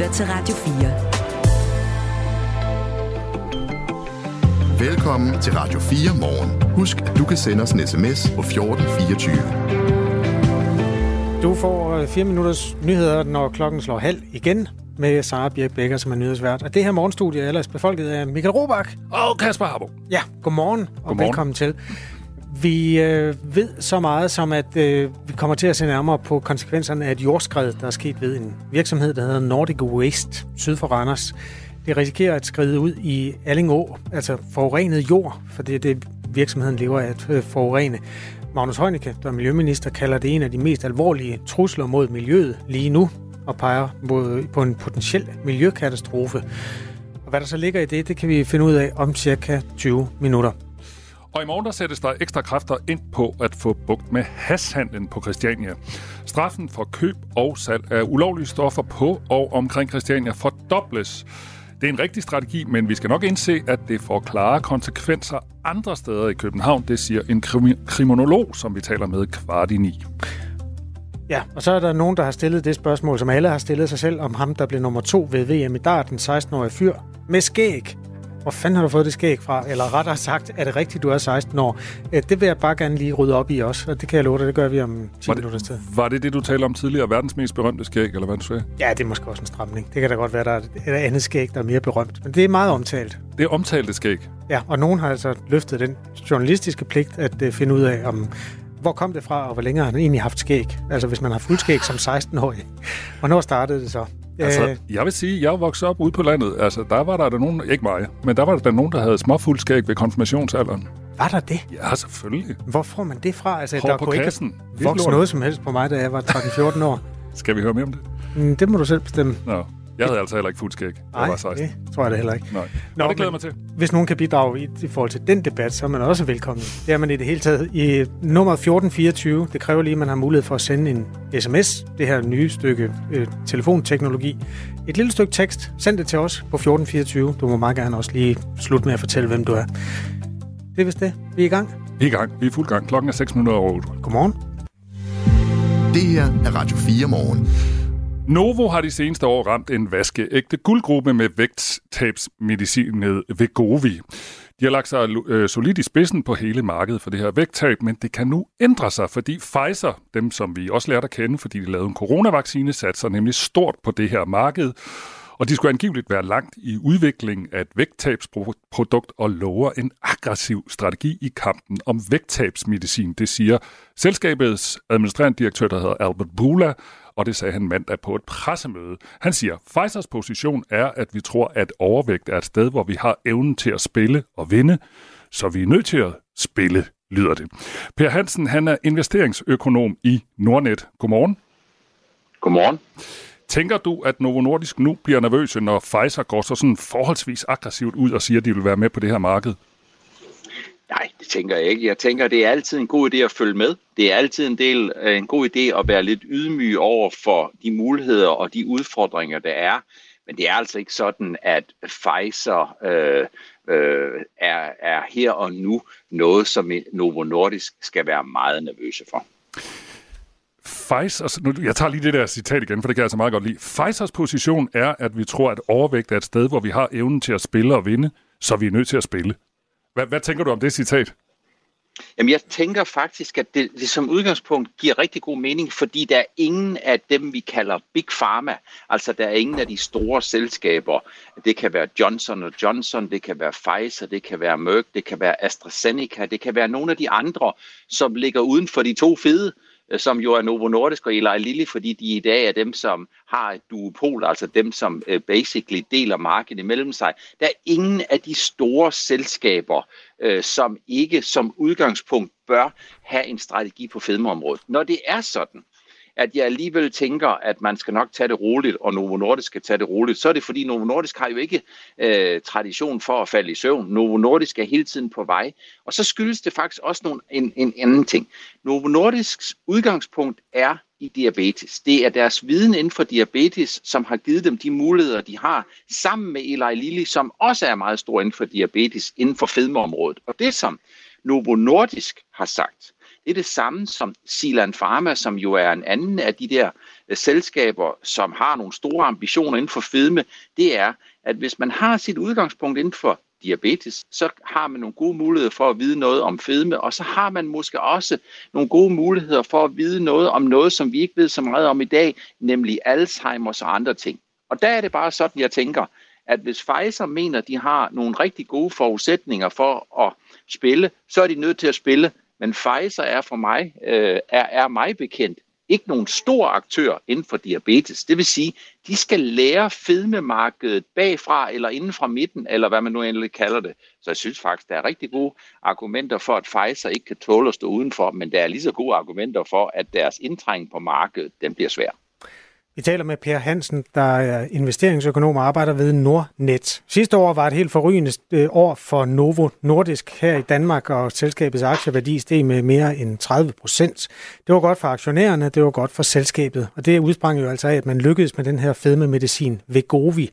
lytter til Radio 4. Velkommen til Radio 4 morgen. Husk, at du kan sende os en sms på 1424. Du får 4 minutters nyheder, når klokken slår halv igen med Sara Birk Becker, som er nyhedsvært. Og det her morgenstudie er ellers befolket af Michael Robach. Og Kasper Harbo. Ja, godmorgen og godmorgen. velkommen til. Vi øh, ved så meget som, at øh, vi kommer til at se nærmere på konsekvenserne af et jordskred, der er sket ved en virksomhed, der hedder Nordic Waste, syd for Randers. Det risikerer at skride ud i Allingå, altså forurenet jord, for det er det, virksomheden lever af at øh, forurene. Magnus Heunicke, der er miljøminister, kalder det en af de mest alvorlige trusler mod miljøet lige nu, og peger mod, på en potentiel miljøkatastrofe. Og hvad der så ligger i det, det kan vi finde ud af om cirka 20 minutter. Og i morgen der sættes der ekstra kræfter ind på at få bugt med hashandlen på Christiania. Straffen for køb og salg af ulovlige stoffer på og omkring Christiania fordobles. Det er en rigtig strategi, men vi skal nok indse, at det får klare konsekvenser andre steder i København. Det siger en krimi- kriminolog, som vi taler med kvart i ni. Ja, og så er der nogen, der har stillet det spørgsmål, som alle har stillet sig selv, om ham, der blev nummer to ved VM i dart, den 16-årige fyr, med skæg. Hvor fanden har du fået det skæg fra? Eller rettere sagt, er det rigtigt, du er 16 år? Det vil jeg bare gerne lige rydde op i også, og det kan jeg love dig, det gør vi om 10 minutter tid. Var det det, du talte om tidligere? Verdens mest berømte skæg, eller hvad du sagde? Ja, det er måske også en stramning. Det kan da godt være, der er et andet skæg, der er mere berømt. Men det er meget omtalt. Det er omtalte skæg? Ja, og nogen har altså løftet den journalistiske pligt at uh, finde ud af, om hvor kom det fra, og hvor længe har han egentlig haft skæg? Altså, hvis man har fuldskæg som 16-årig. Hvornår startede det så? Altså, øh. jeg vil sige, jeg voksede op ude på landet. Altså, der var der, der nogen, ikke mig, men der var der nogen, der havde småfuldskæg ved konfirmationsalderen. Var der det? Ja, selvfølgelig. Hvor får man det fra? Altså, Hår der på kunne kassen. ikke vokse noget som helst på mig, da jeg var 13-14 år. Skal vi høre mere om det? Mm, det må du selv bestemme. Nå. Jeg havde altså heller ikke fuld skæg. Nej, var 16. det tror jeg det heller ikke. Nej. Nå, det glæder mig til. Hvis nogen kan bidrage i, i forhold til den debat, så er man også velkommen. Det er man i det hele taget. I nummer 1424, det kræver lige, at man har mulighed for at sende en sms, det her nye stykke øh, telefonteknologi. Et lille stykke tekst, send det til os på 1424. Du må meget gerne også lige slutte med at fortælle, hvem du er. Det er vist det. Vi er i gang. Vi er i gang. Vi er fuld gang. Klokken er 6 minutter over 8. Godmorgen. Det her er Radio 4 morgen. Novo har de seneste år ramt en vaskeægte guldgruppe med vægttabsmedicinet Vegovi. De har lagt sig øh, solidt i spidsen på hele markedet for det her vægttab, men det kan nu ændre sig, fordi Pfizer, dem som vi også lærte at kende, fordi de lavede en coronavaccine, satte sig nemlig stort på det her marked. Og de skulle angiveligt være langt i udviklingen af et vægttabsprodukt og lover en aggressiv strategi i kampen om vægttabsmedicin. Det siger selskabets administrerende direktør, der hedder Albert Bula, og det sagde han mandag på et pressemøde. Han siger, Pfizers position er, at vi tror, at overvægt er et sted, hvor vi har evnen til at spille og vinde, så vi er nødt til at spille, lyder det. Per Hansen, han er investeringsøkonom i Nordnet. Godmorgen. Godmorgen. Tænker du, at Novo Nordisk nu bliver nervøse, når Pfizer går så sådan forholdsvis aggressivt ud og siger, at de vil være med på det her marked? Nej, det tænker jeg ikke. Jeg tænker, det er altid en god idé at følge med. Det er altid en, del, øh, en god idé at være lidt ydmyg over for de muligheder og de udfordringer, der er. Men det er altså ikke sådan, at Pfizer øh, øh, er, er her og nu noget, som Novo Nordisk skal være meget nervøse for. Pfizer, altså nu, jeg tager lige det der citat igen, for det kan jeg altså meget godt lide. Pfizers position er, at vi tror, at overvægt er et sted, hvor vi har evnen til at spille og vinde, så vi er nødt til at spille. Hvad, hvad tænker du om det citat? Jamen, jeg tænker faktisk, at det, det som udgangspunkt giver rigtig god mening, fordi der er ingen af dem, vi kalder Big Pharma. Altså, der er ingen af de store selskaber. Det kan være Johnson Johnson, det kan være Pfizer, det kan være Merck, det kan være AstraZeneca, det kan være nogle af de andre, som ligger uden for de to fede Øh, som jo er Novo Nordisk og Eli Lilly, fordi de i dag er dem, som har et duopol, altså dem, som øh, basically deler markedet imellem sig. Der er ingen af de store selskaber, øh, som ikke som udgangspunkt bør have en strategi på fedmeområdet. Når det er sådan, at jeg alligevel tænker, at man skal nok tage det roligt, og Novo Nordisk skal tage det roligt, så er det fordi Novo Nordisk har jo ikke øh, tradition for at falde i søvn. Novo Nordisk er hele tiden på vej. Og så skyldes det faktisk også nogle, en, en anden ting. Novo Nordisks udgangspunkt er i diabetes. Det er deres viden inden for diabetes, som har givet dem de muligheder, de har, sammen med Eli Lilly, som også er meget stor inden for diabetes, inden for fedmeområdet. Og det, som Novo Nordisk har sagt, det er det samme som Silan Pharma, som jo er en anden af de der øh, selskaber, som har nogle store ambitioner inden for fedme, det er, at hvis man har sit udgangspunkt inden for diabetes, så har man nogle gode muligheder for at vide noget om fedme, og så har man måske også nogle gode muligheder for at vide noget om noget, som vi ikke ved så meget om i dag, nemlig Alzheimer's og andre ting. Og der er det bare sådan, jeg tænker, at hvis Pfizer mener, at de har nogle rigtig gode forudsætninger for at spille, så er de nødt til at spille. Men Pfizer er for mig, øh, er, er mig bekendt, ikke nogen stor aktør inden for diabetes. Det vil sige, de skal lære fedmemarkedet bagfra eller inden fra midten, eller hvad man nu endelig kalder det. Så jeg synes faktisk, der er rigtig gode argumenter for, at Pfizer ikke kan tåle at stå udenfor, men der er lige så gode argumenter for, at deres indtrængning på markedet, den bliver svær. Vi taler med Per Hansen, der er investeringsøkonom og arbejder ved Nordnet. Sidste år var et helt forrygende øh, år for Novo Nordisk her i Danmark, og selskabets aktieværdi steg med mere end 30 procent. Det var godt for aktionærerne, det var godt for selskabet, og det udsprang jo altså af, at man lykkedes med den her fedme medicin Vegovi.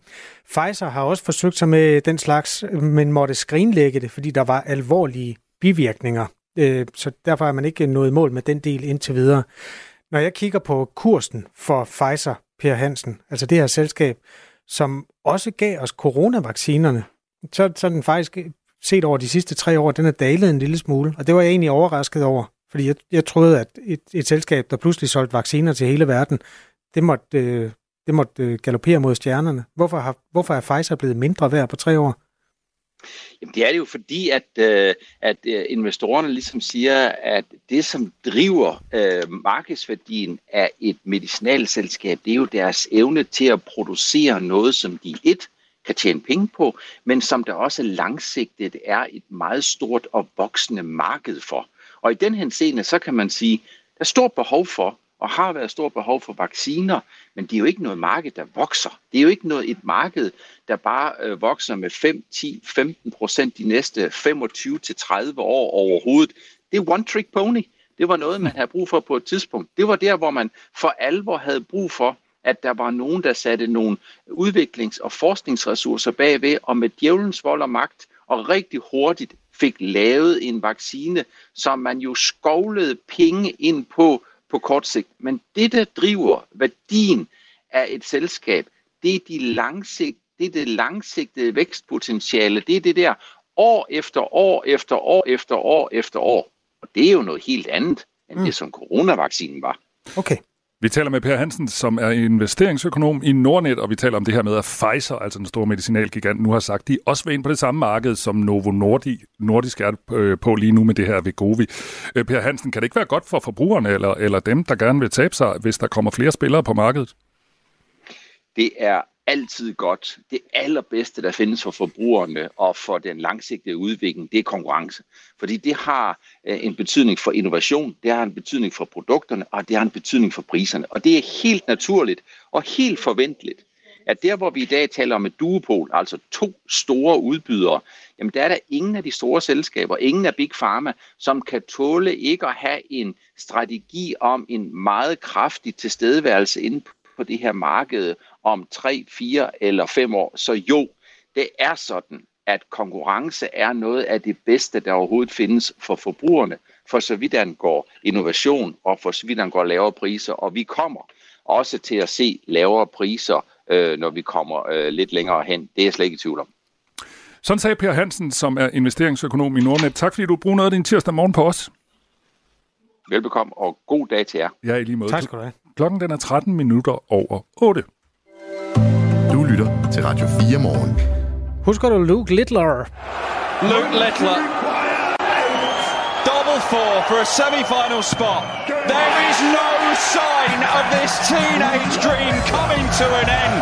Pfizer har også forsøgt sig med den slags, men måtte skrinlægge det, fordi der var alvorlige bivirkninger. Øh, så derfor er man ikke nået mål med den del indtil videre. Når jeg kigger på kursen for Pfizer, Per Hansen, altså det her selskab, som også gav os coronavaccinerne, så, så den faktisk set over de sidste tre år, den er dalet en lille smule, og det var jeg egentlig overrasket over, fordi jeg, jeg troede, at et, et selskab, der pludselig solgte vacciner til hele verden, det måtte, øh, det måtte øh, galopere mod stjernerne. Hvorfor, har, hvorfor er Pfizer blevet mindre værd på tre år? Jamen, det er det jo fordi, at, øh, at øh, investorerne ligesom siger, at det, som driver øh, markedsværdien af et medicinalselskab, det er jo deres evne til at producere noget, som de et kan tjene penge på, men som der også langsigtet er et meget stort og voksende marked for. Og i den henseende, så kan man sige, der er stort behov for og har været stort behov for vacciner, men det er jo ikke noget marked, der vokser. Det er jo ikke noget, et marked, der bare øh, vokser med 5, 10, 15 procent de næste 25 til 30 år overhovedet. Det er one trick pony. Det var noget, man havde brug for på et tidspunkt. Det var der, hvor man for alvor havde brug for, at der var nogen, der satte nogle udviklings- og forskningsressourcer bagved, og med djævelens vold og magt, og rigtig hurtigt fik lavet en vaccine, som man jo skovlede penge ind på, på kort sigt. Men det, der driver værdien af et selskab, det er, de langsigt, det, er det langsigtede vækstpotentiale. Det er det der år efter år efter år efter år efter år. Og det er jo noget helt andet, end mm. det, som coronavaccinen var. Okay. Vi taler med Per Hansen, som er investeringsøkonom i Nordnet, og vi taler om det her med, at Pfizer, altså den store medicinalgigant, nu har sagt, at de også vil ind på det samme marked, som Novo Nordi, Nordisk er øh, på lige nu med det her Vegovi. Øh, per Hansen, kan det ikke være godt for forbrugerne eller, eller dem, der gerne vil tabe sig, hvis der kommer flere spillere på markedet? Det er altid godt. Det allerbedste, der findes for forbrugerne og for den langsigtede udvikling, det er konkurrence. Fordi det har øh, en betydning for innovation, det har en betydning for produkterne, og det har en betydning for priserne. Og det er helt naturligt og helt forventeligt, at der, hvor vi i dag taler om et duopol, altså to store udbydere, jamen der er der ingen af de store selskaber, ingen af Big Pharma, som kan tåle ikke at have en strategi om en meget kraftig tilstedeværelse inde på det her marked om 3, 4 eller 5 år. Så jo, det er sådan, at konkurrence er noget af det bedste, der overhovedet findes for forbrugerne, for så vidt angår innovation og for så vidt angår lavere priser. Og vi kommer også til at se lavere priser, øh, når vi kommer øh, lidt længere hen. Det er jeg slet ikke i tvivl om. Sådan sagde Per Hansen, som er investeringsøkonom i Nordnet. Tak fordi du bruger noget af din tirsdag morgen på os. Velbekomme, og god dag til jer. Ja, i lige måde. Tak skal du have. Klokken den er 13 minutter over 8. Lytter til Radio 4 morgen. Husker du Luke Littler? Luke Littler. Double four for a semi-final spot. There is no sign of this teenage dream coming to an end.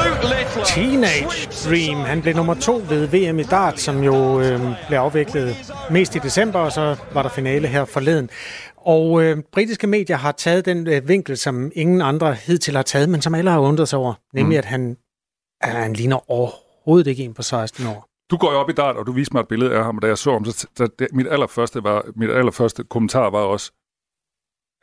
Luke Littler. Teenage Dream. Han blev nummer to ved VM i dart, som jo øh, blev afviklet mest i december, og så var der finale her forleden. Og øh, britiske medier har taget den øh, vinkel, som ingen andre hidtil har taget, men som alle har undret sig over, nemlig mm. at han, at han ligner overhovedet ikke en på 16 år. Du går jo op i dart, og du viste mig et billede af ham, og da jeg så ham, så, så det, mit, allerførste var, mit allerførste kommentar var også,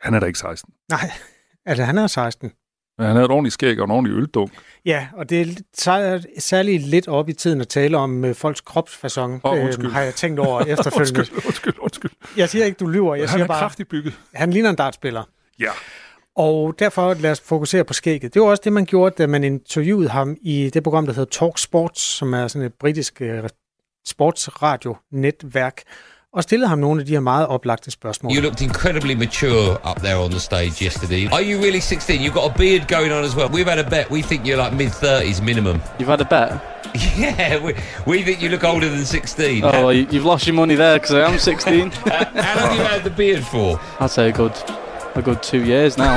han er da ikke 16. Nej, altså han er 16. Men han havde et ordentligt skæg og en ordentlig øldunk. Ja, og det er sær- særligt lidt op i tiden at tale om øh, folks kropsfasong, øh, undskyld. har jeg tænkt over efterfølgende. undskyld, undskyld, undskyld. Jeg siger ikke, du lyver. Jeg han siger er bare, kraftigt bygget. han ligner en dartspiller. Ja. Og derfor lad os fokusere på skægget. Det var også det, man gjorde, da man interviewede ham i det program, der hedder Talk Sports, som er sådan et britisk uh, sportsradio-netværk, og stillede ham nogle af de her meget oplagte spørgsmål. You looked incredibly mature up there on the stage yesterday. Are you really 16? You've got a beard going on as well. We've had a bet. We think you're like mid-30s minimum. You've had a bet? Yeah, we, we think you look older than 16. Oh, well, you've lost your money there because I am 16. How long have you had the beard for? I'd say a good, a good two years now.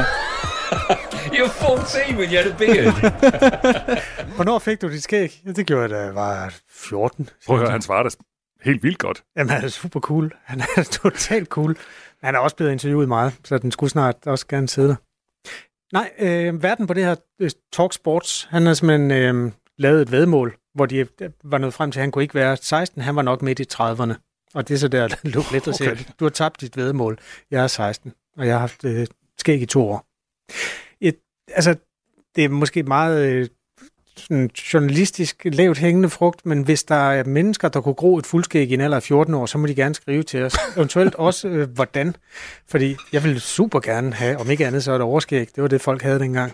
You're 14 when you had a beard. Hvornår fik du dit skæg? Ja, det gjorde jeg, da jeg var 14. Prøv at høre, han svarer det helt vildt godt. Jamen, han er super cool. Han er totalt cool. Han er også blevet interviewet meget, så den skulle snart også gerne sidde der. Nej, øh, verden på det her øh, Talk Sports, han har simpelthen øh, lavet et vedmål, hvor de var nået frem til, at han kunne ikke være 16, han var nok midt i 30'erne. Og det er så der, der lå lidt og siger, Okay. du har tabt dit vedmål. Jeg er 16, og jeg har haft øh, skæg i to år. Et, altså, det er måske meget øh, sådan journalistisk lavt hængende frugt, men hvis der er mennesker, der kunne gro et fuldskæg i en alder af 14 år, så må de gerne skrive til os. Eventuelt også, øh, hvordan. Fordi jeg vil super gerne have, om ikke andet, så et overskæg. Det var det, folk havde dengang,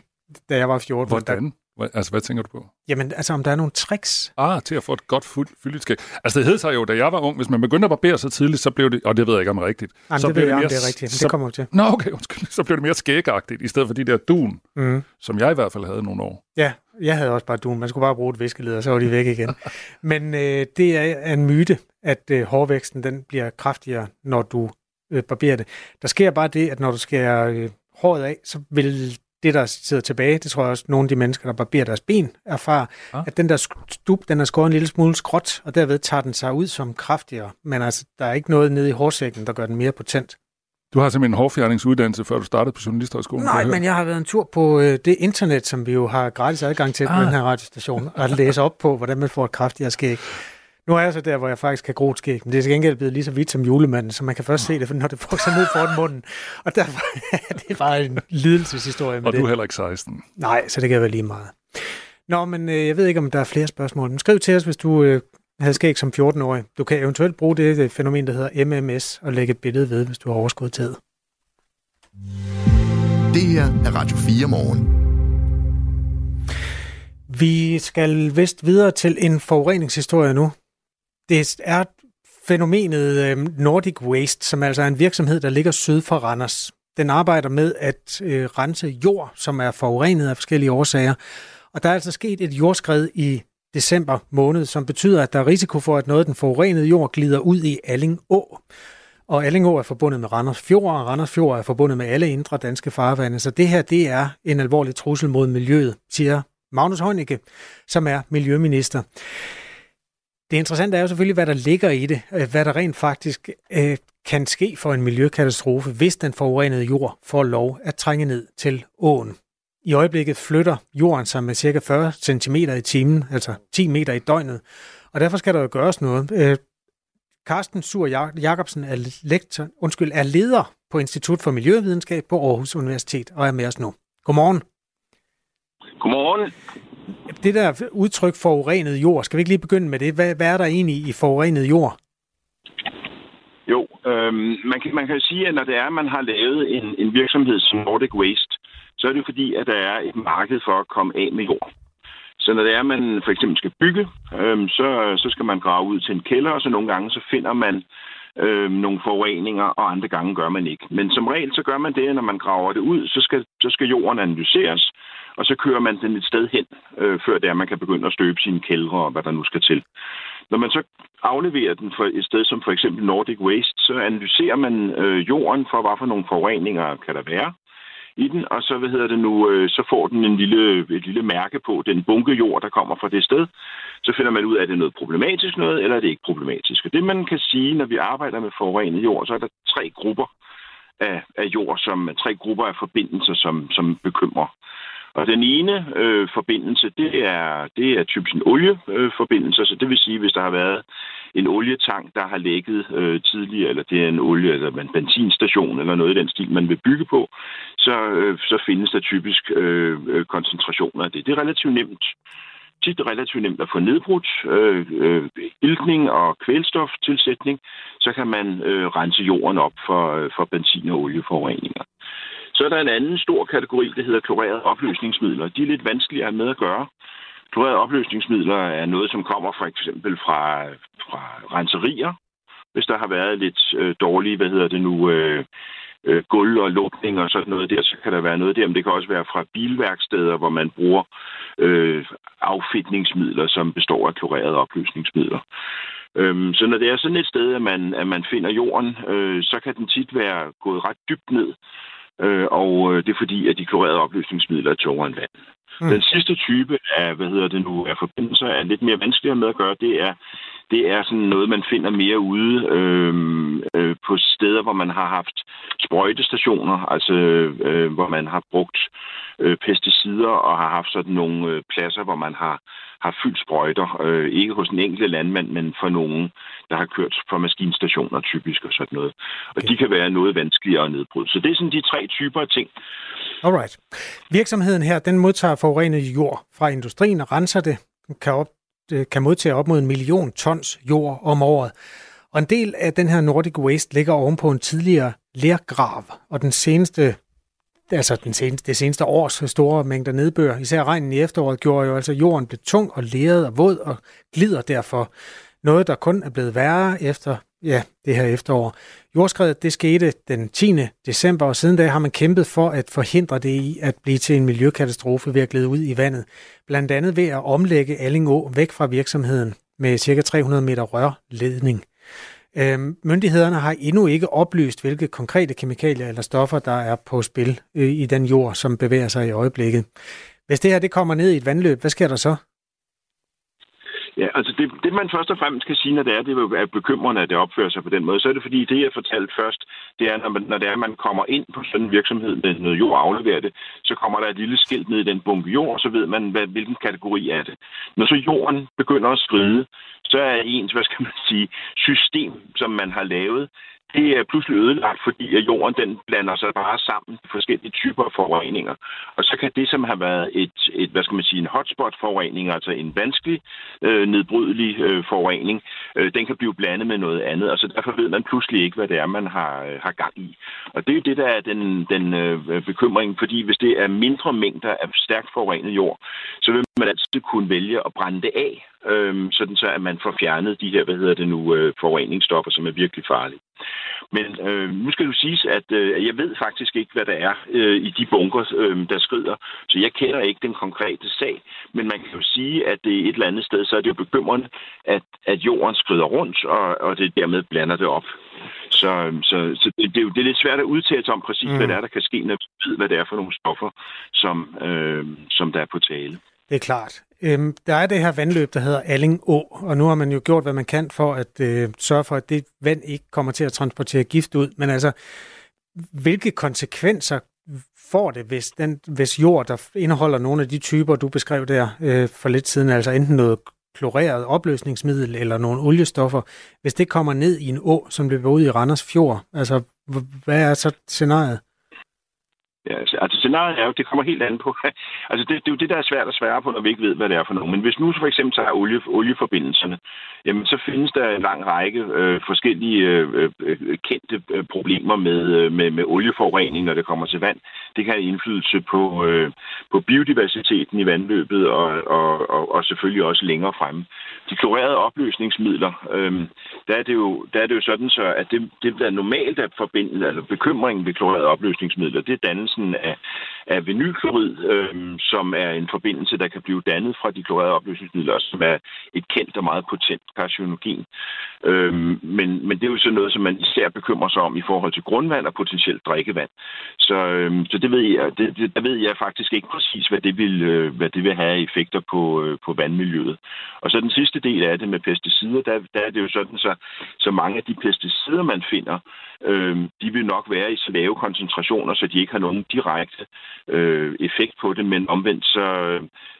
da jeg var 14. Der, Hvordan? Hvad- Altså, hvad tænker du på? jamen, altså, om der er nogle tricks. Ah, til at få et godt fuld, fyldigt skæg. Altså, det hed sig jo, da jeg var ung, hvis man begyndte at barbere så tidligt, så blev det, og det ved jeg ikke om rigtigt. Jamen, så det blev ved jeg, om mere- det er rigtigt. Så, det kommer til. Nå, okay, undskyld. Så blev det mere skægagtigt, i stedet for de der dun, Mm. som jeg i hvert fald havde nogle år. Ja, jeg havde også bare dun. Man skulle bare bruge et viskeled, og så var de væk igen. Men øh, det er en myte, at øh, hårvæksten den bliver kraftigere, når du øh, barberer det. Der sker bare det, at når du skærer øh, håret af, så vil det, der sidder tilbage, det tror jeg også, nogle af de mennesker, der barberer deres ben, erfarer, Ah. at den der stup, den er skåret en lille smule skråt, og derved tager den sig ud som kraftigere. Men altså, der er ikke noget nede i hårsækken, der gør den mere potent. Du har simpelthen en hårfjerningsuddannelse, før du startede på Journalisthøjskolen. Nej, jeg men jeg har været en tur på øh, det internet, som vi jo har gratis adgang til på Ah. den her radiostation, og læse op på, hvordan man får et kraftigere skæg. Nu er jeg så der, hvor jeg faktisk kan gro et skæg, men det er til gengæld blevet lige så hvidt som julemanden, så man kan først se det, når det får sig ned foran munden. Og derfor er det bare en lidelseshistorie med Og det. du er heller ikke 16. Nej, så det kan være lige meget. Nå, men øh, jeg ved ikke, om der er flere spørgsmål. Men skriv til os, hvis du øh, havde skæg som 14-årig. Du kan eventuelt bruge det, det fænomen, der hedder MMS, og lægge et billede ved, hvis du har overskud tid. Det her er Radio 4 morgen. Vi skal vist videre til en forureningshistorie nu. Det er fænomenet øh, Nordic Waste, som altså er en virksomhed, der ligger syd for Randers. Den arbejder med at øh, rense jord, som er forurenet af forskellige årsager. Og der er altså sket et jordskred i december måned, som betyder, at der er risiko for, at noget af den forurenede jord glider ud i Alling Å. Og Alling Å er forbundet med Randers Fjord, og Randers Fjord er forbundet med alle indre danske farvande. Så det her, det er en alvorlig trussel mod miljøet, siger Magnus Heunicke, som er miljøminister. Det interessante er jo selvfølgelig, hvad der ligger i det, øh, hvad der rent faktisk øh, kan ske for en miljøkatastrofe, hvis den forurenede jord får lov at trænge ned til åen. I øjeblikket flytter jorden sig med ca. 40 cm i timen, altså 10 meter i døgnet, og derfor skal der jo gøres noget. Øh, Carsten Sur Jacobsen er, lektor, undskyld, er leder på Institut for Miljøvidenskab på Aarhus Universitet og er med os nu. Godmorgen. Godmorgen. Det der udtryk forurenet jord, skal vi ikke lige begynde med det? Hvad, hvad er der egentlig i forurenet jord? Jo, øhm, man, kan, man kan jo sige, at når det er, at man har lavet en, en virksomhed som Nordic Waste, så er det fordi, at der er et marked for at komme af med jord. Så når det er, at man for eksempel skal bygge, øhm, så, så skal man grave ud til en kælder, og så nogle gange så finder man øhm, nogle forureninger, og andre gange gør man ikke. Men som regel så gør man det, at når man graver det ud, så skal, så skal jorden analyseres, og så kører man den et sted hen, øh, før det er, at man kan begynde at støbe sine kældre og hvad der nu skal til. Når man så afleverer den for et sted som for eksempel Nordic Waste, så analyserer man øh, jorden for, hvad for nogle forureninger kan der være i den, og så, hvad hedder det nu, øh, så får den en lille, et lille mærke på den bunke jord, der kommer fra det sted. Så finder man ud af, at det er noget problematisk noget, eller er det ikke problematisk. Og det man kan sige, når vi arbejder med forurenet jord, så er der tre grupper af, af jord, som tre grupper af forbindelser, som, som bekymrer. Og den ene øh, forbindelse, det er, det er typisk en olieforbindelse, så det vil sige, hvis der har været en olietank, der har lægget øh, tidligere, eller det er en olie- eller en benzinstation, eller noget i den stil, man vil bygge på, så, øh, så findes der typisk øh, øh, koncentrationer af det. Det er relativt nemt tit relativt nemt at få nedbrudt øh, øh, iltning og kvælstoftilsætning, så kan man øh, rense jorden op for, øh, for benzin- og olieforureninger. Så er der en anden stor kategori, der hedder klorerede opløsningsmidler. De er lidt vanskeligere med at gøre. Klorerede opløsningsmidler er noget, som kommer for eksempel fra, fra renserier, hvis der har været lidt øh, dårlige, hvad hedder det nu, øh, øh, gulv og lukning og sådan noget der, så kan der være noget der. Men det kan også være fra bilværksteder, hvor man bruger øh, affitningsmidler, som består af klorerede opløsningsmidler. Øhm, så når det er sådan et sted, at man, at man finder jorden, øh, så kan den tit være gået ret dybt ned. Øh, og øh, det er fordi, at de klorerede opløsningsmidler er tungere end vand. Mm. Den sidste type af, hvad hedder det nu, af forbindelser er lidt mere vanskeligere med at gøre. Det er, det er sådan noget, man finder mere ude øh, øh, på steder, hvor man har haft sprøjtestationer, altså øh, hvor man har brugt øh, pesticider og har haft sådan nogle øh, pladser, hvor man har, har fyldt sprøjter. Øh, ikke hos en enkelt landmand, men for nogen, der har kørt for maskinstationer typisk og sådan noget. Og okay. de kan være noget vanskeligere at nedbryde. Så det er sådan de tre typer af ting. Alright. Virksomheden her, den modtager forurenet jord fra industrien og renser det, kan, op, Øh, kan modtage op mod en million tons jord om året. Og en del af den her Nordic Waste ligger ovenpå en tidligere lergrav, og den seneste altså den seneste, det seneste års store mængder nedbør, især regnen i efteråret, gjorde jo altså jorden blev tung og leret og våd og glider derfor. Noget, der kun er blevet værre efter ja, det her efterår. Jordskredet det skete den 10. december, og siden da har man kæmpet for at forhindre det i at blive til en miljøkatastrofe ved at glide ud i vandet. Blandt andet ved at omlægge Allingå væk fra virksomheden med ca. 300 meter rørledning. Øhm, myndighederne har endnu ikke oplyst, hvilke konkrete kemikalier eller stoffer, der er på spil øh, i den jord, som bevæger sig i øjeblikket. Hvis det her det kommer ned i et vandløb, hvad sker der så? Ja, altså det, det man først og fremmest skal sige, når det er, det er bekymrende, at det opfører sig på den måde, så er det fordi, det jeg fortalte først, det er, når, man, når det er, man kommer ind på sådan en virksomhed med noget jord og afleverer det, så kommer der et lille skilt ned i den bunke jord, og så ved man, hvad, hvilken kategori er det. Når så jorden begynder at skride, så er ens, hvad skal man sige, system, som man har lavet, det er pludselig ødelagt, fordi at jorden den blander sig bare sammen med forskellige typer af forureninger. Og så kan det, som har været et, et hvad skal man sige, en hotspot-forurening, altså en vanskelig, øh, nedbrydelig øh, forurening, øh, den kan blive blandet med noget andet, og så derfor ved man pludselig ikke, hvad det er, man har, øh, har gang i. Og det er jo det, der er den, den øh, bekymring, fordi hvis det er mindre mængder af stærkt forurenet jord, så vil man altid kunne vælge at brænde det af, øh, sådan så at man får fjernet de her, hvad hedder det nu, øh, forureningsstoffer, som er virkelig farlige. Men øh, nu skal du sige, at øh, jeg ved faktisk ikke, hvad der er øh, i de bunker, øh, der skrider. Så jeg kender ikke den konkrete sag. Men man kan jo sige, at det et eller andet sted, så er det jo bekymrende, at, at jorden skrider rundt, og, og det dermed blander det op. Så, øhm, så, så det, det, er jo, det er lidt svært at udtale sig om præcis, mm. hvad det er, der kan ske, når vi ved, hvad det er for nogle stoffer, som, øh, som der er på tale. Det er klart. Øhm, der er det her vandløb, der hedder Alling Å, og nu har man jo gjort, hvad man kan for at øh, sørge for, at det vand ikke kommer til at transportere gift ud. Men altså, hvilke konsekvenser får det, hvis, den, hvis jord, der indeholder nogle af de typer, du beskrev der øh, for lidt siden, altså enten noget kloreret opløsningsmiddel eller nogle oliestoffer, hvis det kommer ned i en å, som løber ud i Randers Fjord, altså hvad er så scenariet? Ja, altså, altså scenariet er jo, det kommer helt an på. altså det, det er jo det, der er svært at svære på, når vi ikke ved, hvad det er for nogen. Men hvis nu for eksempel tager olie, olieforbindelserne, jamen så findes der en lang række øh, forskellige øh, øh, kendte øh, problemer med, øh, med, med olieforurening, når det kommer til vand. Det kan have indflydelse på, øh, på biodiversiteten i vandløbet og, og, og, og selvfølgelig også længere fremme. De klorerede opløsningsmidler, øh, der, er det jo, der er det jo sådan så, at det, det der normalt er forbindet, altså bekymringen ved klorerede opløsningsmidler, det er dannelsen af, af vinylklorid, øh, som er en forbindelse, der kan blive dannet fra de klorerede opløsningsmidler, som er et kendt og meget potent carcinogen. Øh, men, men det er jo sådan noget, som man især bekymrer sig om i forhold til grundvand og potentielt drikkevand. Så, øh, så det ved jeg, det, det, der ved jeg faktisk ikke præcis, hvad det vil, øh, hvad det vil have effekter på, øh, på vandmiljøet. Og så den sidste del af det med pesticider, der, der er det jo sådan, så, så mange af de pesticider, man finder, øh, de vil nok være i så lave koncentrationer, så de ikke har nogen direkte øh, effekt på det, men omvendt så,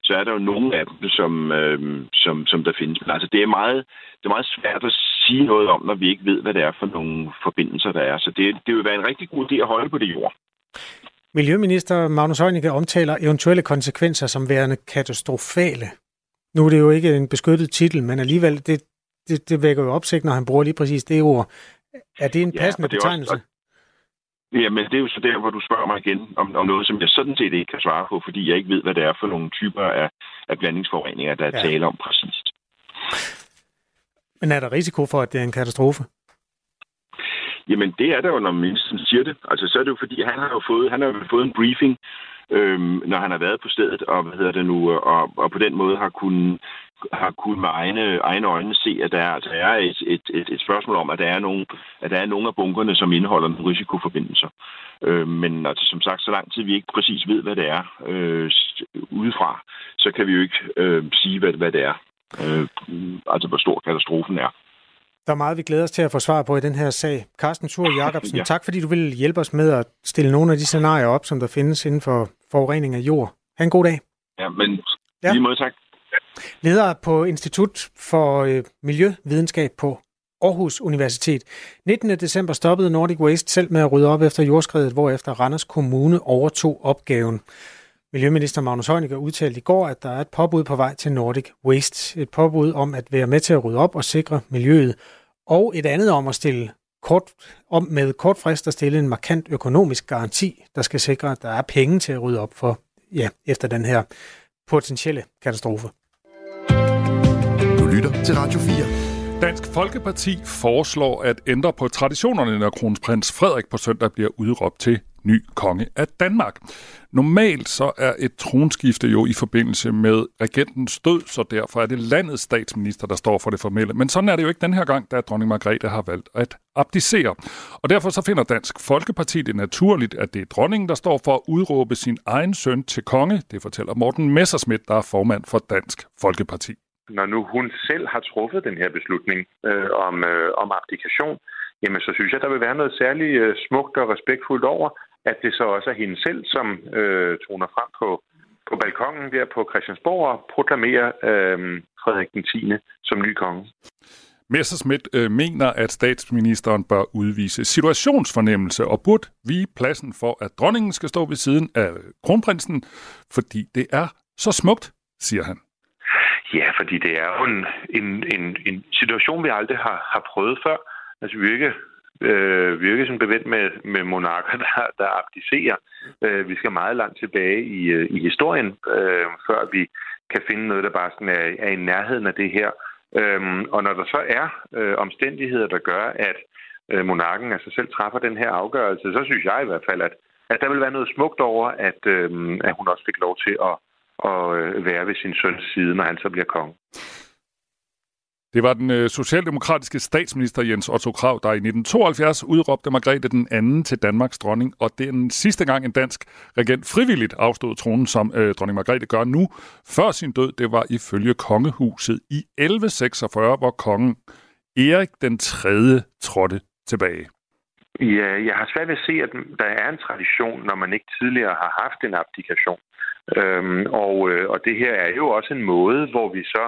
så er der jo nogle af dem, som, øh, som, som der findes. Men altså, det er, meget, det er meget svært at sige noget om, når vi ikke ved, hvad det er for nogle forbindelser, der er. Så det, det vil være en rigtig god idé at holde på det jord. Miljøminister Magnus Heunicke omtaler eventuelle konsekvenser som værende katastrofale. Nu er det jo ikke en beskyttet titel, men alligevel, det, det, det vækker jo opsigt, når han bruger lige præcis det ord. Er det en passende ja, det betegnelse? Også, Jamen, det er jo så der, hvor du spørger mig igen om, om noget, som jeg sådan set ikke kan svare på, fordi jeg ikke ved, hvad det er for nogle typer af, af blandingsforureninger, der er ja. tale om præcist. Men er der risiko for, at det er en katastrofe? Jamen, det er der jo, når ministeren siger det. Altså, så er det jo, fordi han har jo fået, han har jo fået en briefing, øhm, når han har været på stedet, og hvad hedder det nu, og, og på den måde har kunnet har kunnet med egne, egne øjne se, at der altså er et, et, et, et spørgsmål om, at der er nogle, at der er nogle af bunkerne, som indeholder nogle risikoforbindelser. Øh, men altså, som sagt, så lang tid vi ikke præcis ved, hvad det er øh, udefra, så kan vi jo ikke øh, sige, hvad, hvad det er. Øh, altså, hvor stor katastrofen er. Der er meget, vi glæder os til at få svar på i den her sag. Carsten Thur Jacobsen, ja. tak fordi du vil hjælpe os med at stille nogle af de scenarier op, som der findes inden for forurening af jord. Ha' en god dag. Ja, men ja. lige måde tak. Leder på Institut for øh, Miljøvidenskab på Aarhus Universitet. 19. december stoppede Nordic Waste selv med at rydde op efter jordskredet, hvorefter Randers Kommune overtog opgaven. Miljøminister Magnus Heunicke udtalte i går, at der er et påbud på vej til Nordic Waste. Et påbud om at være med til at rydde op og sikre miljøet. Og et andet om at stille kort, om med kort frist at stille en markant økonomisk garanti, der skal sikre, at der er penge til at rydde op for, ja, efter den her potentielle katastrofe. Du lytter til Radio 4. Dansk Folkeparti foreslår at ændre på traditionerne, når kronprins Frederik på søndag bliver udråbt til ny konge af Danmark. Normalt så er et tronskifte jo i forbindelse med regentens død, så derfor er det landets statsminister, der står for det formelle. Men sådan er det jo ikke den her gang, da dronning Margrethe har valgt at abdicere. Og derfor så finder Dansk Folkeparti det naturligt, at det er dronningen, der står for at udråbe sin egen søn til konge. Det fortæller Morten Messersmith, der er formand for Dansk Folkeparti. Når nu hun selv har truffet den her beslutning øh, om, øh, om abdikation, jamen så synes jeg, der vil være noget særligt øh, smukt og respektfuldt over, at det så også er hende selv, som øh, toner frem på, på balkongen der på Christiansborg og proklamerer øh, Frederik den 10. som ny konge. Messerschmidt øh, mener, at statsministeren bør udvise situationsfornemmelse og burde vige pladsen for, at dronningen skal stå ved siden af kronprinsen, fordi det er så smukt, siger han. Ja, fordi det er jo en, en, en, en situation, vi aldrig har, har prøvet før. Altså, vi er ikke øh, virke som bevendt med, med monarker, der, der abdicerer. Øh, vi skal meget langt tilbage i, øh, i historien, øh, før vi kan finde noget, der bare sådan er, er i nærheden af det her. Øh, og når der så er øh, omstændigheder, der gør, at øh, monarken altså selv træffer den her afgørelse, så synes jeg i hvert fald, at, at der vil være noget smukt over, at, øh, at hun også fik lov til at, at øh, være ved sin søns side, når han så bliver konge. Det var den øh, socialdemokratiske statsminister Jens Otto Krav, der i 1972 udråbte Margrethe den anden til Danmarks dronning, og det er den sidste gang en dansk regent frivilligt afstod tronen, som øh, dronning Margrethe gør nu. Før sin død, det var ifølge kongehuset i 1146, hvor kongen Erik den 3. trådte tilbage. Ja, jeg har svært ved at se, at der er en tradition, når man ikke tidligere har haft en abdikation. Øhm, og, øh, og det her er jo også en måde, hvor vi så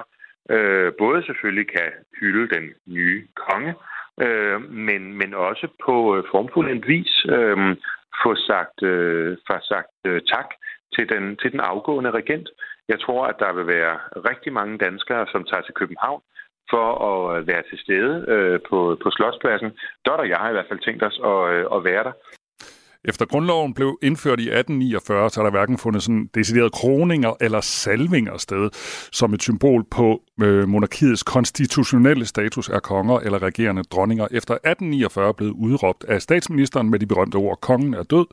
øh, både selvfølgelig kan hylde den nye konge, øh, men, men også på øh, formfuld vis øh, få sagt, øh, få sagt øh, tak til den, til den afgående regent. Jeg tror, at der vil være rigtig mange danskere, som tager til København for at øh, være til stede øh, på, på Slotspladsen. Dot og jeg har i hvert fald tænkt os at, øh, at være der. Efter grundloven blev indført i 1849, så har der hverken fundet sådan deciderede kroninger eller salvinger sted, som et symbol på øh, monarkiets konstitutionelle status er konger eller regerende dronninger. Efter 1849 blev udråbt af statsministeren med de berømte ord, kongen er død,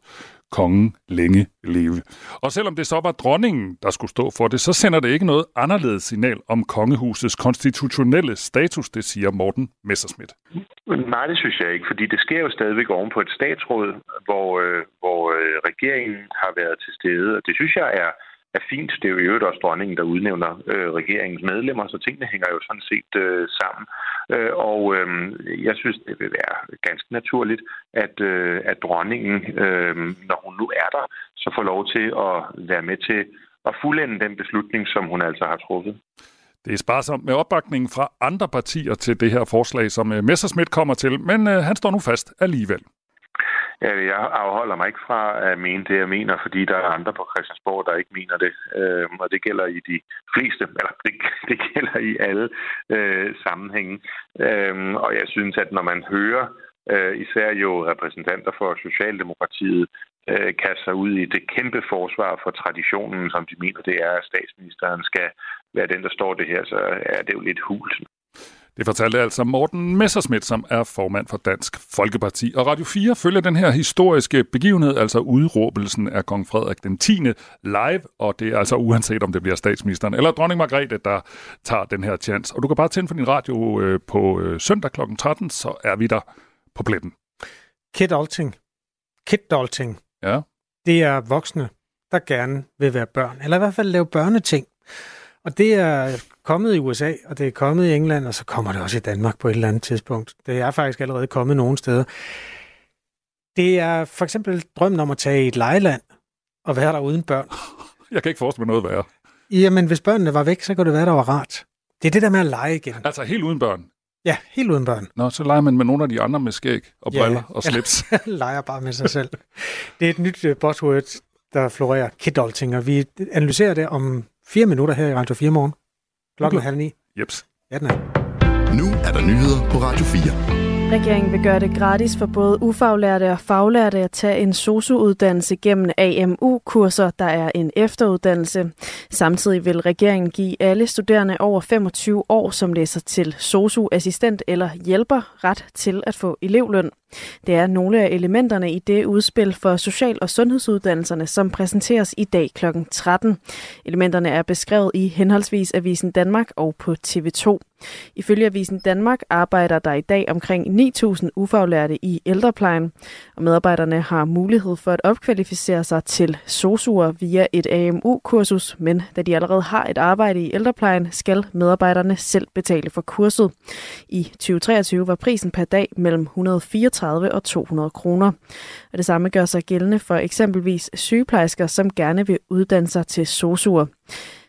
kongen længe leve. Og selvom det så var dronningen, der skulle stå for det, så sender det ikke noget anderledes signal om kongehusets konstitutionelle status, det siger Morten Messerschmidt. Nej, det synes jeg ikke, fordi det sker jo stadigvæk oven på et statsråd, hvor, øh, hvor øh, regeringen har været til stede, og det synes jeg er er fint. Det er jo i øvrigt også dronningen, der udnævner øh, regeringens medlemmer, så tingene hænger jo sådan set øh, sammen. Øh, og øh, jeg synes, det vil være ganske naturligt, at, øh, at dronningen, øh, når hun nu er der, så får lov til at være med til at fuldende den beslutning, som hun altså har truffet. Det er sparsomt med opbakningen fra andre partier til det her forslag, som øh, Messerschmidt kommer til, men øh, han står nu fast alligevel. Øh, jeg afholder mig ikke fra at mene det, jeg mener, fordi der er andre på Christiansborg, der ikke mener det. Øh, og det gælder i de fleste, eller det, det gælder i alle øh, sammenhænge. Øh, og jeg synes, at når man hører øh, især jo repræsentanter for Socialdemokratiet, øh, kaste sig ud i det kæmpe forsvar for traditionen, som de mener, det er, at statsministeren skal være den, der står det her, så er det jo lidt hult. Det fortalte altså Morten Messerschmidt, som er formand for Dansk Folkeparti. Og Radio 4 følger den her historiske begivenhed, altså udråbelsen af kong Frederik den 10. live, og det er altså uanset om det bliver statsministeren eller dronning Margrethe, der tager den her chance. Og du kan bare tænde for din radio øh, på øh, søndag kl. 13, så er vi der på pletten. Kid Alting. Kid Dalting. Ja. Det er voksne, der gerne vil være børn, eller i hvert fald lave børneting. Og det er kommet i USA, og det er kommet i England, og så kommer det også i Danmark på et eller andet tidspunkt. Det er faktisk allerede kommet nogle steder. Det er for eksempel drømmen om at tage i et lejeland og være der uden børn. Jeg kan ikke forestille mig noget værre. Jamen, hvis børnene var væk, så kunne det være, der var rart. Det er det der med at lege igen. Altså helt uden børn? Ja, helt uden børn. Nå, så leger man med nogle af de andre med skæg og briller og slips. leger bare med sig selv. Det er et nyt uh, buzzword, der florerer. Kidolting, og vi analyserer det om fire minutter her i Radio 4 morgen. Klokken er halv ni. Jeps. Ja, den er. Nu er der nyheder på Radio 4. Regeringen vil gøre det gratis for både ufaglærte og faglærte at tage en SOSU-uddannelse gennem AMU-kurser, der er en efteruddannelse. Samtidig vil regeringen give alle studerende over 25 år, som læser til SOSU-assistent eller hjælper, ret til at få elevløn. Det er nogle af elementerne i det udspil for social- og sundhedsuddannelserne, som præsenteres i dag kl. 13. Elementerne er beskrevet i henholdsvis Avisen Danmark og på TV2. Ifølge Avisen Danmark arbejder der i dag omkring 9.000 ufaglærte i ældreplejen, og medarbejderne har mulighed for at opkvalificere sig til SOSU'er via et AMU-kursus, men da de allerede har et arbejde i ældreplejen, skal medarbejderne selv betale for kurset. I 2023 var prisen per dag mellem 134 og 200 kroner. Og det samme gør sig gældende for eksempelvis sygeplejersker, som gerne vil uddanne sig til SOSU'er.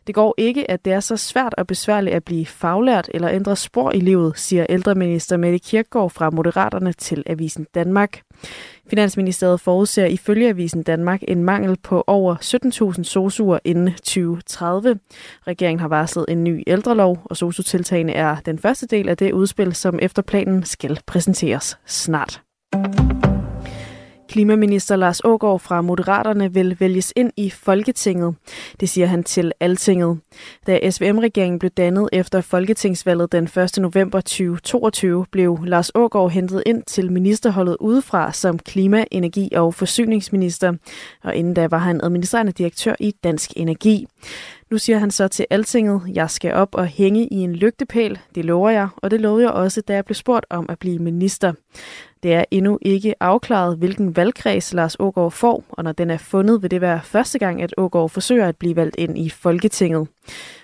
Det går ikke, at det er så svært og besværligt at blive faglært eller ændre spor i livet, siger ældreminister Mette Kirkgaard fra Moderaterne til Avisen Danmark. Finansministeriet forudser ifølge Avisen Danmark en mangel på over 17.000 sosuer inden 2030. Regeringen har varslet en ny ældrelov, og sosutiltagene er den første del af det udspil, som efter planen skal præsenteres snart. Klimaminister Lars Ågaard fra Moderaterne vil vælges ind i Folketinget. Det siger han til Altinget. Da SVM-regeringen blev dannet efter Folketingsvalget den 1. november 2022, blev Lars Ågaard hentet ind til ministerholdet udefra som klima-, energi- og forsyningsminister. Og inden da var han administrerende direktør i Dansk Energi. Nu siger han så til Altinget, jeg skal op og hænge i en lygtepæl. Det lover jeg, og det lovede jeg også, da jeg blev spurgt om at blive minister. Det er endnu ikke afklaret, hvilken valgkreds Lars Ågaard får, og når den er fundet, vil det være første gang, at Ågaard forsøger at blive valgt ind i Folketinget.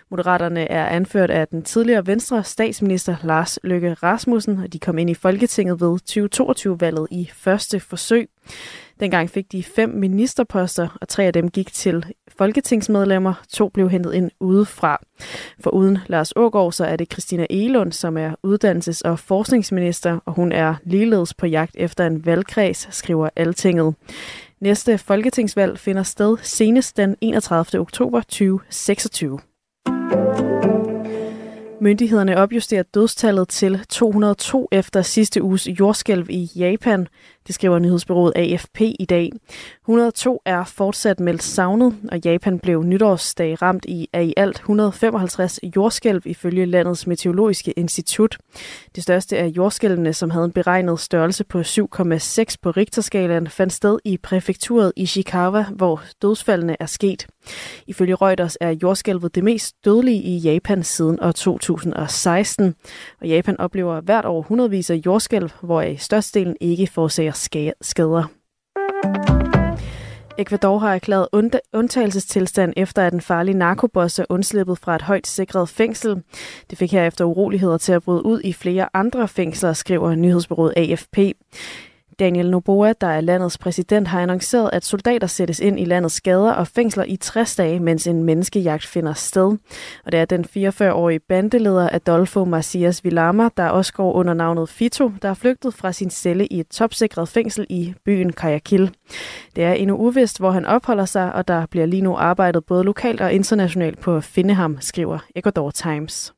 Moderaterne er anført af den tidligere venstre statsminister Lars Løkke Rasmussen, og de kom ind i Folketinget ved 2022-valget i første forsøg. Dengang fik de fem ministerposter, og tre af dem gik til folketingsmedlemmer. To blev hentet ind udefra. For uden Lars Ågaard, så er det Christina Elund, som er uddannelses- og forskningsminister, og hun er ligeledes på jagt efter en valgkreds, skriver Altinget. Næste folketingsvalg finder sted senest den 31. oktober 2026. Myndighederne opjusterer dødstallet til 202 efter sidste uges jordskælv i Japan. Det skriver nyhedsbyrået AFP i dag. 102 er fortsat meldt savnet, og Japan blev nytårsdag ramt i af i alt 155 jordskælv ifølge landets meteorologiske institut. Det største af jordskælvene, som havde en beregnet størrelse på 7,6 på Richterskalaen, fandt sted i præfekturet Ishikawa, hvor dødsfaldene er sket. Ifølge Reuters er jordskælvet det mest dødelige i Japan siden år 2016, og Japan oplever hvert år hundredvis af jordskælv, hvoraf størstedelen ikke forårsager skader. Ecuador har erklæret undtagelsestilstand efter, at en farlig narkoboss er undslippet fra et højt sikret fængsel. Det fik herefter uroligheder til at bryde ud i flere andre fængsler, skriver nyhedsbyrået AFP. Daniel Noboa, der er landets præsident, har annonceret, at soldater sættes ind i landets gader og fængsler i 60 dage, mens en menneskejagt finder sted. Og det er den 44-årige bandeleder Adolfo Macias Villama, der også går under navnet Fito, der er flygtet fra sin celle i et topsikret fængsel i byen Kajakil. Det er endnu uvist, hvor han opholder sig, og der bliver lige nu arbejdet både lokalt og internationalt på at finde ham, skriver Ecuador Times.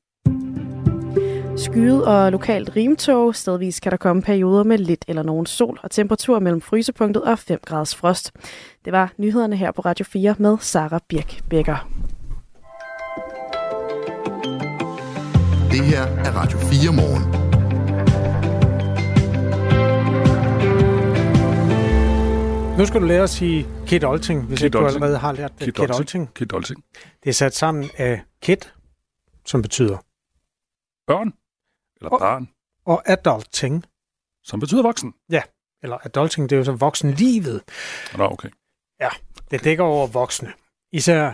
Skyet og lokalt rimtog. Stedvis kan der komme perioder med lidt eller nogen sol og temperatur mellem frysepunktet og 5 graders frost. Det var nyhederne her på Radio 4 med Sara Birk Becker. Det her er Radio 4 morgen. Nu skal du lære at sige Kit Olting, hvis Kit ikke du Olting. allerede har lært det. Kit Kit. Olting. Kit Olting. Det er sat sammen af Kit, som betyder Børn eller Og- barn, og adulting. som betyder voksen. Ja, eller adulting, det er jo så voksenlivet. Nå, okay. Det dækker over voksne. Især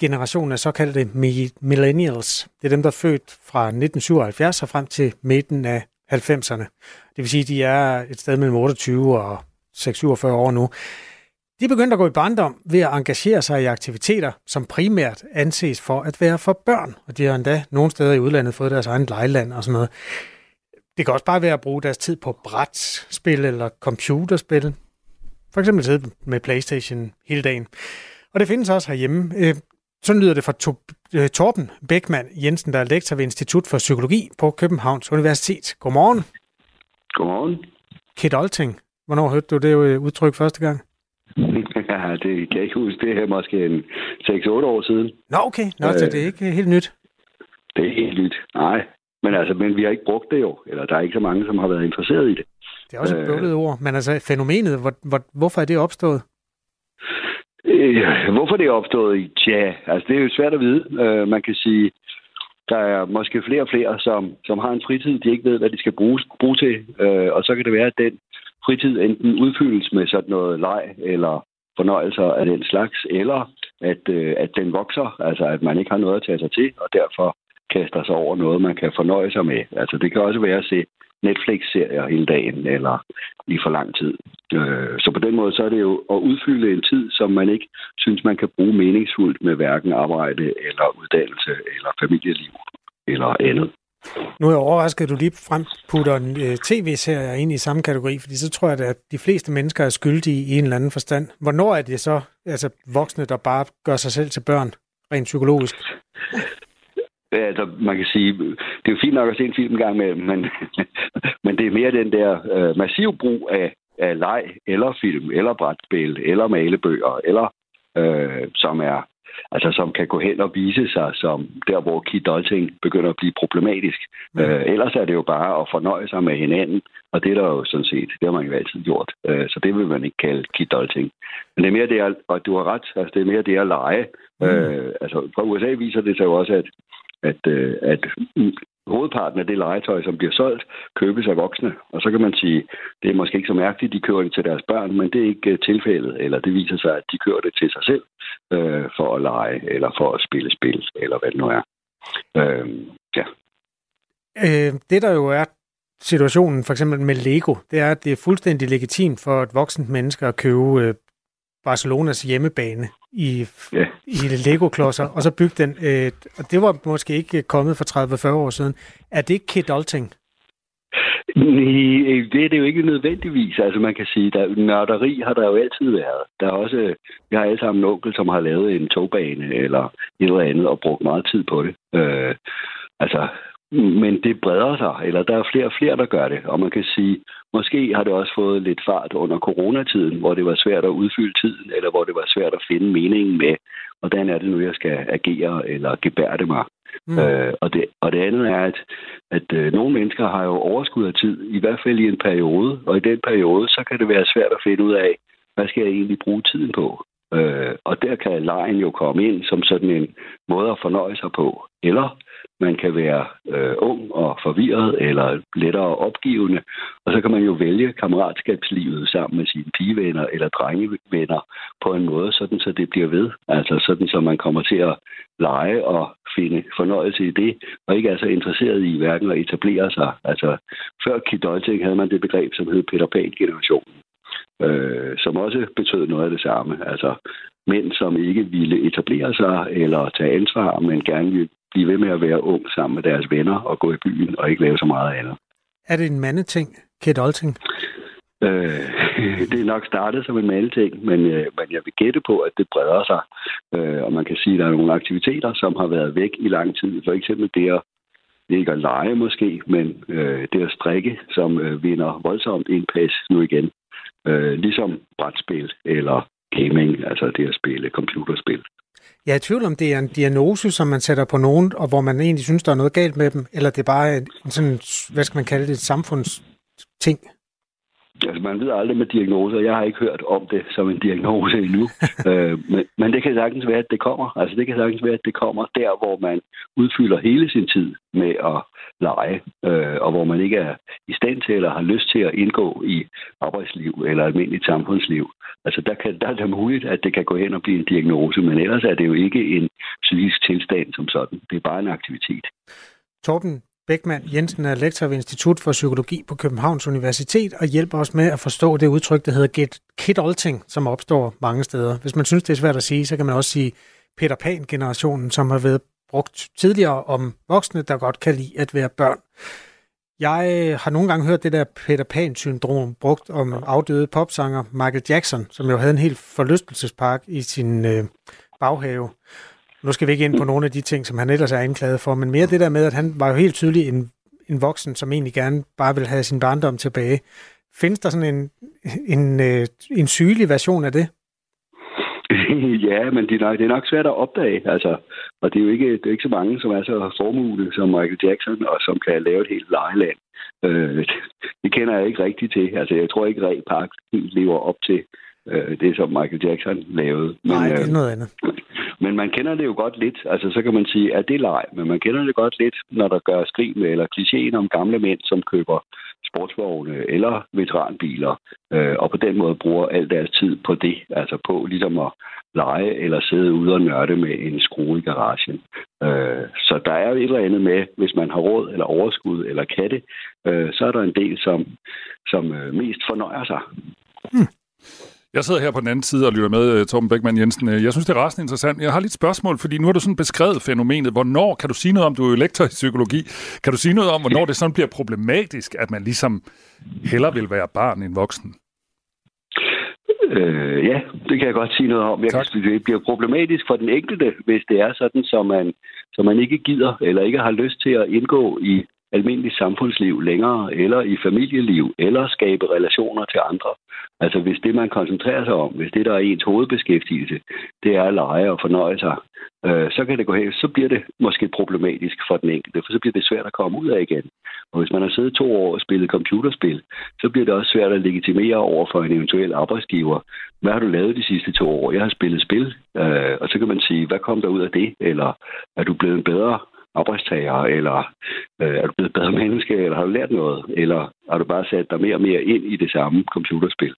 generationen af såkaldte mi- millennials. Det er dem, der er født fra 1977 og frem til midten af 90'erne. Det vil sige, at de er et sted mellem 28 og 46 år nu. De er begyndt at gå i barndom ved at engagere sig i aktiviteter, som primært anses for at være for børn. Og de har endda nogle steder i udlandet fået deres egen lejland og sådan noget. Det kan også bare være at bruge deres tid på brætspil eller computerspil. For eksempel sidde med Playstation hele dagen. Og det findes også herhjemme. Øh, Sådan lyder det fra øh, Torben Beckmann Jensen, der er lektor ved Institut for Psykologi på Københavns Universitet. Godmorgen. Godmorgen. Kit Olting. Hvornår hørte du det øh, udtryk første gang? ja, det kan jeg ikke huske. Det er måske en 6-8 år siden. Nå, okay. Nå, så Øh. det er ikke helt nyt. Det er helt nyt. Nej. Men altså, men vi har ikke brugt det jo. Eller der er ikke så mange, som har været interesseret i det. Det er også et Øh. bøvlet ord. Men altså, fænomenet, hvor, hvor, hvorfor er det opstået? Øh, hvorfor det er opstået? Tja, altså det er jo svært at vide. Øh, man kan sige, der er måske flere og flere, som, som har en fritid, de ikke ved, hvad de skal bruge, bruge til. Øh, og så kan det være, at den fritid enten udfyldes med sådan noget leg eller fornøjelser af den slags, eller at, øh, at den vokser, altså at man ikke har noget at tage sig til, og derfor kaster sig over noget, man kan fornøje sig med. Altså det kan også være at se Netflix-serier hele dagen, eller i for lang tid. Øh, så på den måde, så er det jo at udfylde en tid, som man ikke synes, man kan bruge meningsfuldt med hverken arbejde, eller uddannelse, eller familieliv, eller andet. Nu er jeg overrasket, at du lige fremputter en øh, tv-serie ind i samme kategori, fordi så tror jeg, at de fleste mennesker er skyldige i en eller anden forstand. Hvornår er det så altså voksne, der bare gør sig selv til børn, rent psykologisk? Ja, Altså, man kan sige, det er jo fint nok at se en film en gang med, men, men det er mere den der øh, massiv brug af, af leg, eller film, eller brætspil, eller malebøger, eller øh, som er altså som kan gå hen og vise sig som der, hvor Kid Dolting begynder at blive problematisk. Mm. Øh, ellers er det jo bare at fornøje sig med hinanden, og det er der jo sådan set, det har man jo altid gjort. Øh, så det vil man ikke kalde Kid Dolting. Men det er mere det, at, og du har ret, altså det er mere det at lege. Mm. Øh, altså fra USA viser det sig jo også, at at, øh, at hovedparten af det legetøj, som bliver solgt, købes af voksne. Og så kan man sige, det er måske ikke så mærkeligt, de kører det til deres børn, men det er ikke øh, tilfældet. Eller det viser sig, at de kører det til sig selv øh, for at lege, eller for at spille spil, eller hvad det nu er. Øh, ja. Øh, det der jo er situationen for eksempel med Lego, det er, at det er fuldstændig legitimt for et voksent menneske at købe øh, Barcelonas hjemmebane i, Ja. i Lego-klodser, og så bygge den. Øh, og det var måske ikke kommet for 30-40 år siden. Er det ikke Kid Dolting? Nej, det er det jo ikke nødvendigvis. Altså man kan sige, der nørderi har der jo altid været. Der er også, jeg har alle sammen en onkel, som har lavet en togbane eller et eller andet og brugt meget tid på det. Øh, altså, men det breder sig, eller der er flere og flere, der gør det. Og man kan sige, måske har det også fået lidt fart under coronatiden, hvor det var svært at udfylde tiden, eller hvor det var svært at finde meningen med, hvordan er det nu, jeg skal agere eller gebærde mig. Mm. Øh, og, det, og det andet er, at, at øh, nogle mennesker har jo overskud af tid, i hvert fald i en periode, og i den periode, så kan det være svært at finde ud af, hvad skal jeg egentlig bruge tiden på? Øh, og der kan lejen jo komme ind som sådan en måde at fornøje sig på. Eller man kan være øh, ung og forvirret eller lettere opgivende, og så kan man jo vælge kammeratskabslivet sammen med sine pigevenner eller drengevenner på en måde, sådan så det bliver ved. Altså sådan, så man kommer til at lege og finde fornøjelse i det, og ikke er så interesseret i hverken at etablere sig. Altså, før Kid Dolting havde man det begreb, som hed Peter Pan-generationen, øh, som også betød noget af det samme. Altså, mænd, som ikke ville etablere sig eller tage ansvar, men gerne ville blive ved med at være ung sammen med deres venner og gå i byen og ikke lave så meget andet. Er det en mandeting, Kid Dolting? Øh, det er nok startet som en malting, men, øh, men jeg vil gætte på, at det breder sig. Øh, og man kan sige, at der er nogle aktiviteter, som har været væk i lang tid. For eksempel det at det ikke at lege måske, men øh, det at strikke, som øh, vinder voldsomt indpas nu igen. Øh, ligesom brætspil eller gaming, altså det at spille computerspil. Jeg er i tvivl om, det er en diagnose, som man sætter på nogen, og hvor man egentlig synes, der er noget galt med dem, eller det er bare en sådan, hvad skal man kalde det, et samfundsting? Altså, man ved aldrig med diagnoser. Jeg har ikke hørt om det som en diagnose endnu. øh, men, men det kan sagtens være, at det kommer. Altså, det kan sagtens være, at det kommer der, hvor man udfylder hele sin tid med at lege, øh, og hvor man ikke er i stand til eller har lyst til at indgå i arbejdsliv eller almindeligt samfundsliv. Altså, der, kan, der er det muligt, at det kan gå hen og blive en diagnose, men ellers er det jo ikke en psykisk tilstand som sådan. Det er bare en aktivitet. Torben, Bækman Jensen er lektor ved Institut for Psykologi på Københavns Universitet og hjælper os med at forstå det udtryk, der hedder get kid olting, som opstår mange steder. Hvis man synes, det er svært at sige, så kan man også sige Peter Pan-generationen, som har været brugt tidligere om voksne, der godt kan lide at være børn. Jeg har nogle gange hørt det der Peter Pan-syndrom brugt om afdøde popsanger Michael Jackson, som jo havde en helt forlystelsespark i sin øh, baghave. Nu skal vi ikke ind på nogle af de ting, som han ellers er anklaget for, men mere det der med, at han var jo helt tydelig en, en voksen, som egentlig gerne bare vil have sin barndom tilbage. Findes der sådan en, en, øh, en sygelig version af det? ja, men det er, nok, det er nok svært at opdage, altså. Og det er jo ikke, det er ikke så mange, som er så formule som Michael Jackson, og som kan lave et helt lejeland. Øh, det kender jeg ikke rigtigt til. Altså, jeg tror ikke, Ray Park helt lever op til øh, det, som Michael Jackson lavede. Men, Nej, det er noget andet. Men man kender det jo godt lidt. Altså, så kan man sige, at det er leg, men man kender det godt lidt, når der gør skrig med, eller klichéen om gamle mænd, som køber sportsvogne eller veteranbiler, øh, og på den måde bruger al deres tid på det, altså på ligesom at lege eller sidde ude og nørde med en skrue i garagen. Øh, så der er jo et eller andet med, hvis man har råd eller overskud eller katte, øh, så er der en del, som, som øh, mest fornøjer sig. Hmm. Jeg sidder her på den anden side og lytter med, øh, Torben Beckmann Jensen. Jeg synes, det er rasende interessant. Jeg har lidt spørgsmål, fordi nu har du sådan beskrevet fænomenet. Hvornår, kan du sige noget om, du er lektor i psykologi, kan du sige noget om, hvornår det sådan bliver problematisk, at man ligesom heller vil være barn end voksen? Øh, ja, det kan jeg godt sige noget om. Jeg kan, det bliver problematisk for den enkelte, hvis det er sådan, så man, så man ikke gider eller ikke har lyst til at indgå i almindeligt samfundsliv længere, eller i familieliv, eller skabe relationer til andre. Altså hvis det, man koncentrerer sig om, hvis det, der er ens hovedbeskæftigelse, det er at lege og fornøje sig, øh, så kan det gå hen, så bliver det måske problematisk for den enkelte, for så bliver det svært at komme ud af igen. Og hvis man har siddet to år og spillet computerspil, så bliver det også svært at legitimere over for en eventuel arbejdsgiver. Hvad har du lavet de sidste to år? Jeg har spillet spil, øh, og så kan man sige, hvad kom der ud af det? Eller er du blevet en bedre arbejdstager, eller øh, er du blevet bedre menneske, eller har du lært noget, eller har du bare sat dig mere og mere ind i det samme computerspil.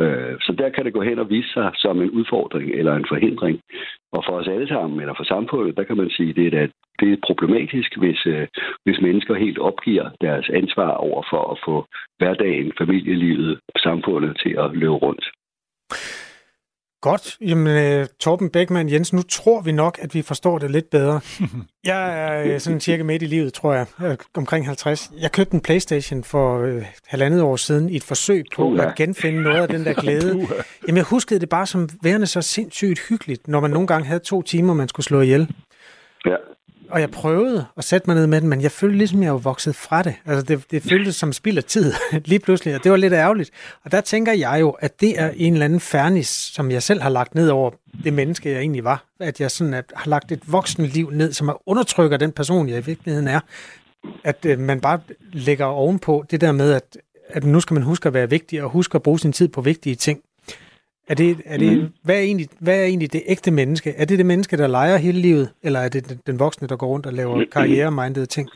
Øh, så der kan det gå hen og vise sig som en udfordring eller en forhindring. Og for os alle sammen, eller for samfundet, der kan man sige, det er, det er problematisk, hvis, øh, hvis mennesker helt opgiver deres ansvar over for at få hverdagen, familielivet, samfundet til at løbe rundt. Godt. Jamen, uh, Torben Beckmann Jensen, nu tror vi nok, at vi forstår det lidt bedre. jeg er uh, sådan cirka midt i livet, tror jeg, uh, omkring 50. Jeg købte en Playstation for uh, halvandet år siden i et forsøg på uh, at genfinde noget af den der glæde. Jamen, jeg huskede det bare som værende så sindssygt hyggeligt, når man nogle gange havde to timer, man skulle slå ihjel. Ja. Og jeg prøvede at sætte mig ned med den, men jeg følte ligesom, jeg var vokset fra det. Altså, det, det føltes som spild af tid lige pludselig, og det var lidt ærgerligt. Og der tænker jeg jo, at det er en eller anden fernis, som jeg selv har lagt ned over det menneske, jeg egentlig var. At jeg sådan at har lagt et voksen liv ned, som undertrykker den person, jeg i virkeligheden er. At øh, man bare lægger ovenpå det der med, at, at nu skal man huske at være vigtig, og huske at bruge sin tid på vigtige ting. Er det, er det, mm. hvad, er egentlig, hvad er egentlig det ægte menneske? Er det det menneske, der leger hele livet, eller er det den, voksne, der går rundt og laver karrieremindede ting?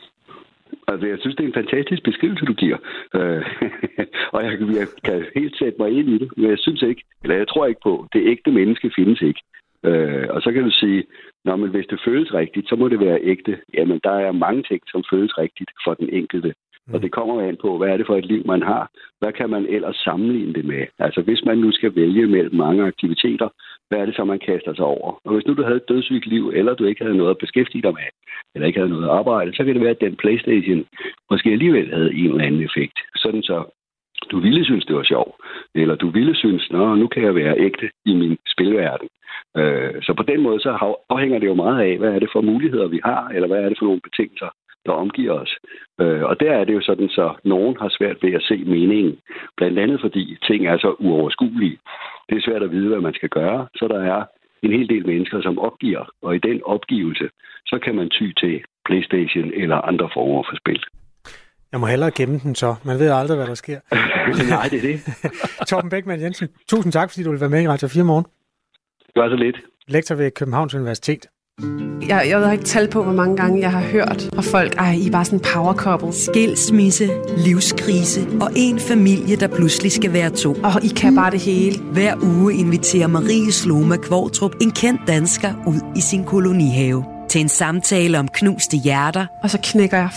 Altså, jeg synes, det er en fantastisk beskrivelse, du giver. Øh, og jeg, jeg kan helt sætte mig ind i det, men jeg synes ikke, eller jeg tror ikke på, det ægte menneske findes ikke. Øh, og så kan du sige, Nå, men hvis det føles rigtigt, så må det være ægte. Jamen, der er mange ting, som føles rigtigt for den enkelte. Mm. Og det kommer an på, hvad er det for et liv, man har? Hvad kan man ellers sammenligne det med? Altså, hvis man nu skal vælge mellem mange aktiviteter, hvad er det så, man kaster sig over? Og hvis nu du havde et dødssygt liv, eller du ikke havde noget at beskæftige dig med, eller ikke havde noget at arbejde, så kan det være, at den Playstation måske alligevel havde en eller anden effekt. Sådan så du ville synes, det var sjovt, eller du ville synes, nå, nu kan jeg være ægte i min spilverden. Øh, så på den måde, så afhænger det jo meget af, hvad er det for muligheder, vi har, eller hvad er det for nogle betingelser, der omgiver os. Øh, og der er det jo sådan, så nogen har svært ved at se meningen. Blandt andet fordi ting er så uoverskuelige. Det er svært at vide, hvad man skal gøre, så der er en hel del mennesker, som opgiver. Og i den opgivelse, så kan man ty til PlayStation eller andre former for spil. Jeg må hellere gemme den så. Man ved aldrig, hvad der sker. Nej, det er det. Torben Beckmann Jensen, tusind tak, fordi du vil være med i Radio 4 morgen. Det var så lidt. Lektor ved Københavns Universitet. Jeg, jeg har ikke tal på, hvor mange gange jeg har hørt fra folk, ej, I er bare sådan en power couple. Skilsmisse, livskrise og en familie, der pludselig skal være to. Og I kan bare det hele. Hver uge inviterer Marie Sloma Kvortrup en kendt dansker ud i sin kolonihave til en samtale om knuste hjerter. Og så knækker jeg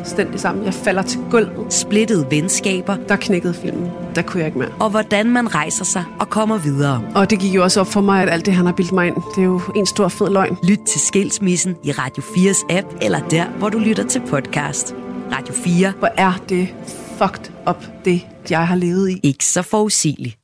fuldstændig sammen. Jeg falder til gulvet. Splittede venskaber. Der knækkede filmen. Der kunne jeg ikke mere. Og hvordan man rejser sig og kommer videre. Og det gik jo også op for mig, at alt det, han har bildt mig ind, det er jo en stor fed løgn. Lyt til Skilsmissen i Radio 4's app, eller der, hvor du lytter til podcast. Radio 4. Hvor er det fucked up, det jeg har levet i. Ikke så forudsigeligt.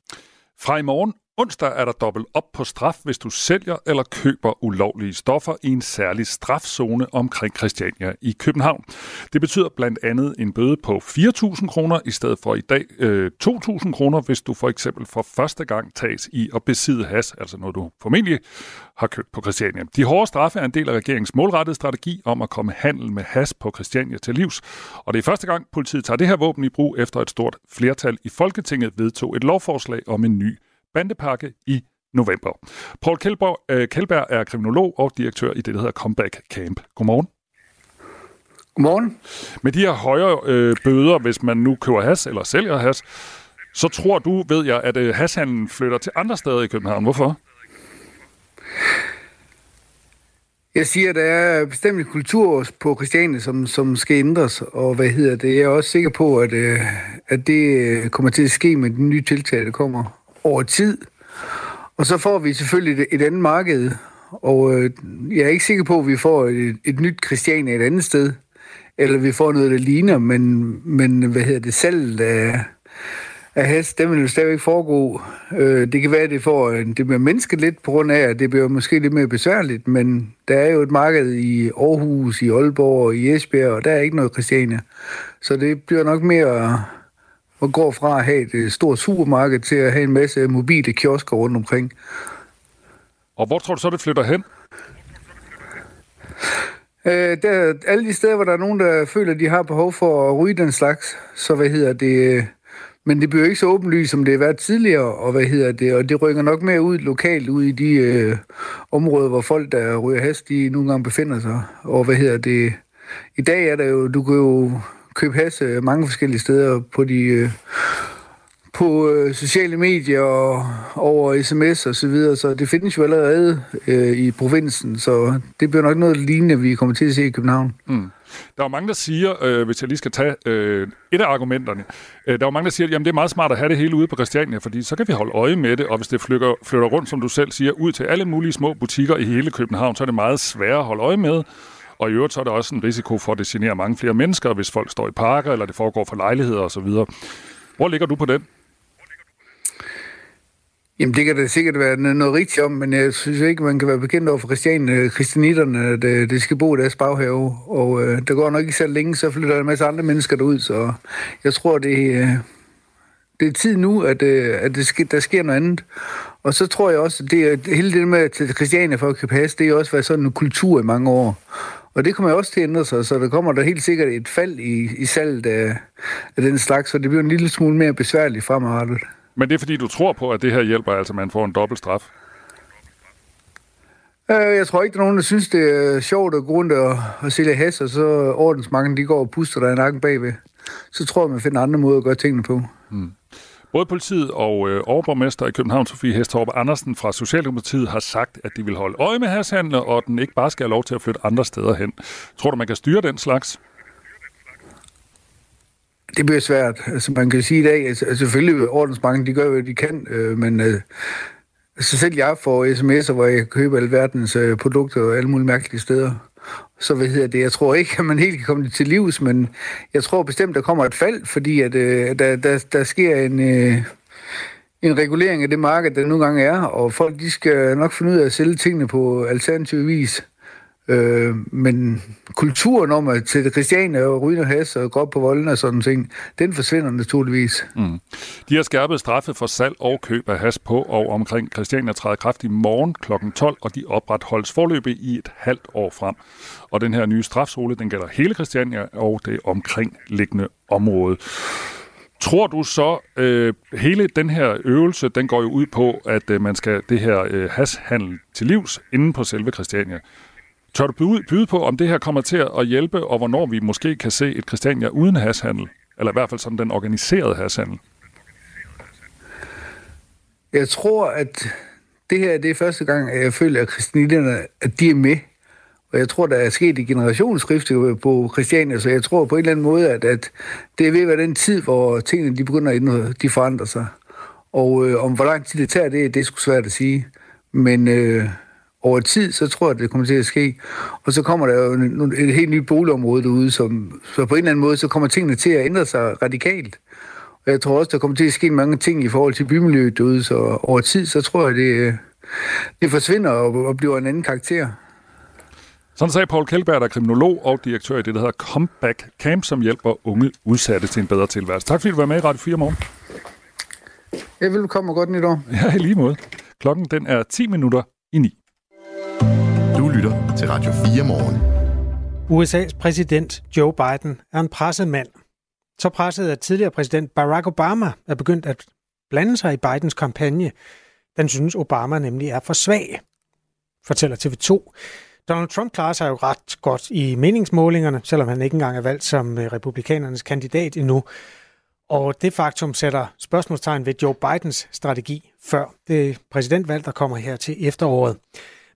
Fra i morgen Onsdag er der dobbelt op på straf, hvis du sælger eller køber ulovlige stoffer i en særlig strafzone omkring Christiania i København. Det betyder blandt andet en bøde på 4.000 kroner i stedet for i dag øh, 2.000 kroner, hvis du for eksempel for første gang tages i at besidde has, altså noget du formentlig har købt på Christiania. De hårde straffe er en del af regeringens målrettede strategi om at komme handel med has på Christiania til livs. Og det er første gang, politiet tager det her våben i brug efter et stort flertal i Folketinget vedtog et lovforslag om en ny bandepakke i november. Paul Kjeldberg, øh, Kjeldberg er kriminolog og direktør i det, der hedder Comeback Camp. Godmorgen. Godmorgen. Med de her højere øh, bøder, hvis man nu køber has eller sælger has, så tror du, ved jeg, at øh, hashandlen flytter til andre steder i København. Hvorfor? Jeg siger, at der er bestemt en kultur på Christiania, som, som skal ændres, og hvad hedder det? Jeg er også sikker på, at, øh, at det kommer til at ske med den nye tiltag, der kommer over tid. Og så får vi selvfølgelig et, et andet marked, og øh, jeg er ikke sikker på, at vi får et, et nyt Christiania et andet sted, eller vi får noget, der ligner, men, men hvad hedder det, salget af, af hest, det vil jo stadigvæk foregå. Øh, det kan være, at det, får, det bliver mennesket lidt på grund af, at det bliver måske lidt mere besværligt, men der er jo et marked i Aarhus, i Aalborg og i Esbjerg, og der er ikke noget Christiania. Så det bliver nok mere og går fra at have et øh, stort supermarked til at have en masse mobile kiosker rundt omkring. Og hvor tror du så, det flytter hen? Øh, der, alle de steder, hvor der er nogen, der føler, at de har behov for at ryge den slags, så hvad hedder det... Øh, men det bliver ikke så åbenlyst, som det har været tidligere, og hvad hedder det, og det rykker nok mere ud lokalt, ud i de øh, områder, hvor folk, der ryger hest, de nogle gange befinder sig. Og hvad hedder det, i dag er der jo, du kan jo købe has øh, mange forskellige steder på de øh, på øh, sociale medier og over sms og så videre, så det findes jo allerede øh, i provinsen, så det bliver nok noget lignende, vi kommer til at se i København. Mm. Der er mange, der siger, øh, hvis jeg lige skal tage øh, et af argumenterne, øh, der er mange, der siger, at jamen, det er meget smart at have det hele ude på Christiania, fordi så kan vi holde øje med det, og hvis det flytter, flytter rundt, som du selv siger, ud til alle mulige små butikker i hele København, så er det meget sværere at holde øje med. Og i øvrigt så er der også en risiko for, at det generer mange flere mennesker, hvis folk står i parker, eller det foregår for lejligheder osv. Hvor ligger du på den? Jamen, det kan da sikkert være noget rigtigt om, men jeg synes ikke, man kan være bekendt over for Christian, øh, christianitterne, at øh, det skal bo i deres baghave. Og øh, der går nok ikke så længe, så flytter der en masse andre mennesker derud, så jeg tror, det, øh, det er tid nu, at, øh, at det sker, der sker noget andet. Og så tror jeg også, at det, hele det med til Christiania for at kan passe, det er også været sådan en kultur i mange år. Og det kommer også til at ændre sig, så der kommer der helt sikkert et fald i, i salget af, af den slags, så det bliver en lille smule mere besværligt fremadrettet. Men det er fordi, du tror på, at det her hjælper, altså man får en dobbelt straf? Øh, jeg tror ikke, der er nogen, der synes, det er sjovt at gå rundt og, og sælge has, og så ordensmangen, de går og puster der i nakken bagved. Så tror jeg, man finder andre måder at gøre tingene på. Mm. Både politiet og øh, overborgmester i København, Sofie Hestorp Andersen fra Socialdemokratiet, har sagt, at de vil holde øje med hashandler, og den ikke bare skal have lov til at flytte andre steder hen. Tror du, man kan styre den slags? Det bliver svært. Altså, man kan sige i dag, at altså, selvfølgelig ordensbanken, de gør, hvad de kan, øh, men øh, så selv jeg får sms'er, hvor jeg køber alverdens øh, produkter og alle mulige mærkelige steder. Så hvad hedder det? Jeg tror ikke, at man helt kan komme det til livs, men jeg tror bestemt, der kommer et fald, fordi at, øh, der, der, der sker en, øh, en regulering af det marked, der nogle gange er, og folk de skal nok finde ud af at sælge tingene på alternativ vis. Øh, men kulturen om at sætte Christiania og ryge og has og gå op på volden og sådan ting, den forsvinder naturligvis. Mm. De har skærpet straffe for salg og køb af has på og omkring Christiania træder kraft i morgen kl. 12, og de opretholdes forløbig i et halvt år frem. Og den her nye strafzone, den gælder hele Christiania og det omkringliggende område. Tror du så, øh, hele den her øvelse, den går jo ud på, at øh, man skal det her øh, hashandel til livs inden på selve Christiania. Tør du byde, byde på, om det her kommer til at hjælpe, og hvornår vi måske kan se et Christiania uden hashandel? Eller i hvert fald som den organiserede hashandel? Jeg tror, at det her det er første gang, at jeg føler, at kristnitterne at de er med. Og jeg tror, der er sket et generationsskifte på Christiania, så jeg tror på en eller anden måde, at, at det er ved at være den tid, hvor tingene de begynder at indre, de forandrer sig. Og øh, om hvor lang tid det tager, det, det er sgu svært at sige. Men øh, over tid, så tror jeg, at det kommer til at ske. Og så kommer der jo en, et helt nyt boligområde derude, som, så på en eller anden måde, så kommer tingene til at ændre sig radikalt. Og jeg tror også, der kommer til at ske mange ting i forhold til bymiljøet derude, så over tid, så tror jeg, det, det forsvinder og, og bliver en anden karakter. Sådan sagde Paul Kjellberg, der er kriminolog og direktør i det, der hedder Comeback Camp, som hjælper unge udsatte til en bedre tilværelse. Tak fordi du var med i Radio 4 morgen. Ja, velkommen og godt nytår. Ja, i lige måde. Klokken den er 10 minutter i 9. Lytter til Radio 4 morgen. USA's præsident Joe Biden er en presset mand. Så presset, at tidligere præsident Barack Obama er begyndt at blande sig i Bidens kampagne. Den synes Obama nemlig er for svag, fortæller TV2. Donald Trump klarer sig jo ret godt i meningsmålingerne, selvom han ikke engang er valgt som øh, republikanernes kandidat endnu. Og det faktum sætter spørgsmålstegn ved Joe Bidens strategi før det præsidentvalg, der kommer her til efteråret.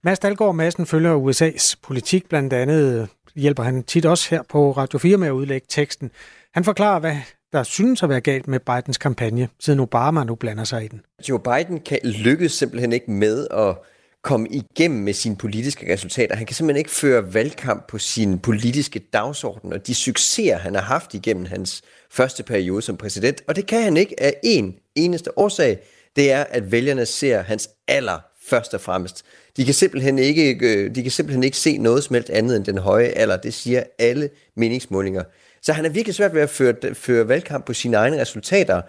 Mads Dalgaard Madsen følger USA's politik, blandt andet hjælper han tit også her på Radio 4 med at udlægge teksten. Han forklarer, hvad der synes at være galt med Bidens kampagne, siden Obama nu blander sig i den. Joe Biden kan lykkes simpelthen ikke med at komme igennem med sine politiske resultater. Han kan simpelthen ikke føre valgkamp på sin politiske dagsorden og de succeser, han har haft igennem hans første periode som præsident. Og det kan han ikke af en eneste årsag. Det er, at vælgerne ser hans aller først og fremmest. De kan simpelthen ikke, øh, de kan simpelthen ikke se noget som helst andet end den høje alder. Det siger alle meningsmålinger. Så han er virkelig svært ved at føre, føre valgkamp på sine egne resultater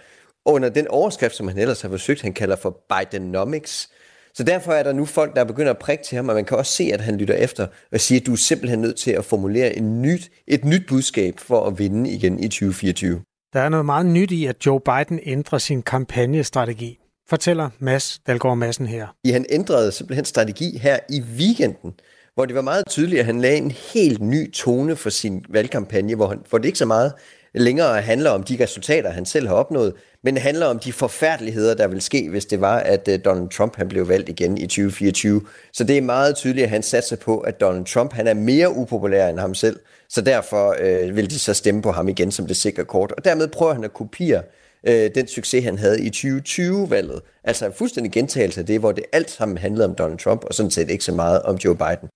under den overskrift, som han ellers har forsøgt, han kalder for Bidenomics. Så derfor er der nu folk, der begynder at prikke til ham, og man kan også se, at han lytter efter og siger, at du er simpelthen nødt til at formulere en nyt, et nyt budskab for at vinde igen i 2024. Der er noget meget nyt i, at Joe Biden ændrer sin kampagnestrategi, fortæller Mads Dalgaard Madsen her. I han ændrede simpelthen strategi her i weekenden, hvor det var meget tydeligt, at han lagde en helt ny tone for sin valgkampagne, hvor, han, hvor det ikke så meget længere handler om de resultater, han selv har opnået, men det handler om de forfærdeligheder, der vil ske, hvis det var, at øh, Donald Trump han blev valgt igen i 2024. Så det er meget tydeligt, at han satser på, at Donald Trump han er mere upopulær end ham selv, så derfor øh, vil de så stemme på ham igen som det sikre kort. Og dermed prøver han at kopiere øh, øh, den succes, han havde i 2020-valget. Altså en fuldstændig gentagelse af det, hvor det alt sammen handlede om Donald Trump, og sådan set ikke så meget om Joe Biden.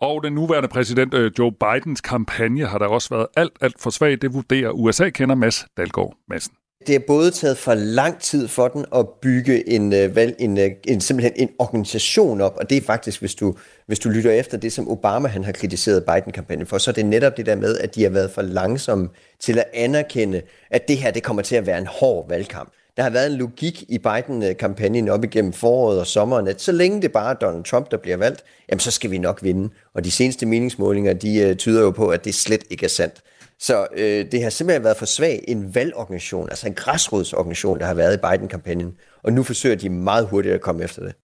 Og den nuværende præsident øh, Joe Bidens kampagne har der også været alt, alt for svag. Det vurderer USA-kender Mads Dalgaard Madsen. Det er både taget for lang tid for den at bygge en, øh, en, en, en, simpelthen en organisation op, og det er faktisk, hvis du, hvis du lytter efter det, som Obama han har kritiseret Biden-kampagnen for, så er det netop det der med, at de har været for langsomme til at anerkende, at det her det kommer til at være en hård valgkamp. Der har været en logik i Biden-kampagnen op igennem foråret og sommeren, at så længe det bare er Donald Trump, der bliver valgt, jamen så skal vi nok vinde. Og de seneste meningsmålinger, de øh, tyder jo på, at det slet ikke er sandt. Så øh, det har simpelthen været for svag en valgorganisation, altså en græsrodsorganisation, der har været i Biden-kampagnen. Og nu forsøger de meget hurtigt at komme efter det.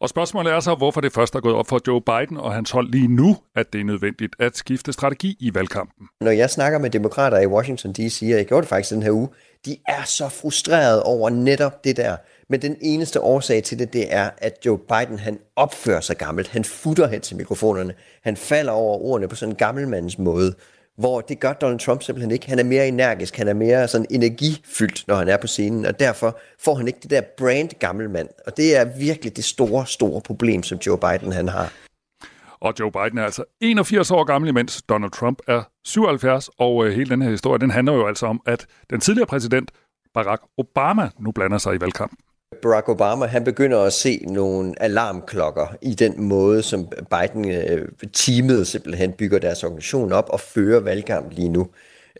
Og spørgsmålet er så, hvorfor det først er gået op for Joe Biden og hans hold lige nu, at det er nødvendigt at skifte strategi i valgkampen. Når jeg snakker med demokrater i Washington D.C., og jeg gjorde det faktisk den her uge, de er så frustrerede over netop det der. Men den eneste årsag til det, det er, at Joe Biden, han opfører sig gammelt. Han futter hen til mikrofonerne. Han falder over ordene på sådan en gammelmands måde hvor det gør Donald Trump simpelthen ikke. Han er mere energisk, han er mere sådan energifyldt, når han er på scenen, og derfor får han ikke det der brand gammelmand. Og det er virkelig det store, store problem, som Joe Biden han har. Og Joe Biden er altså 81 år gammel, mens Donald Trump er 77, og øh, hele den her historie, den handler jo altså om, at den tidligere præsident Barack Obama nu blander sig i valgkampen. Barack Obama, han begynder at se nogle alarmklokker i den måde, som Biden-teamet øh, simpelthen bygger deres organisation op og fører valgkamp lige nu.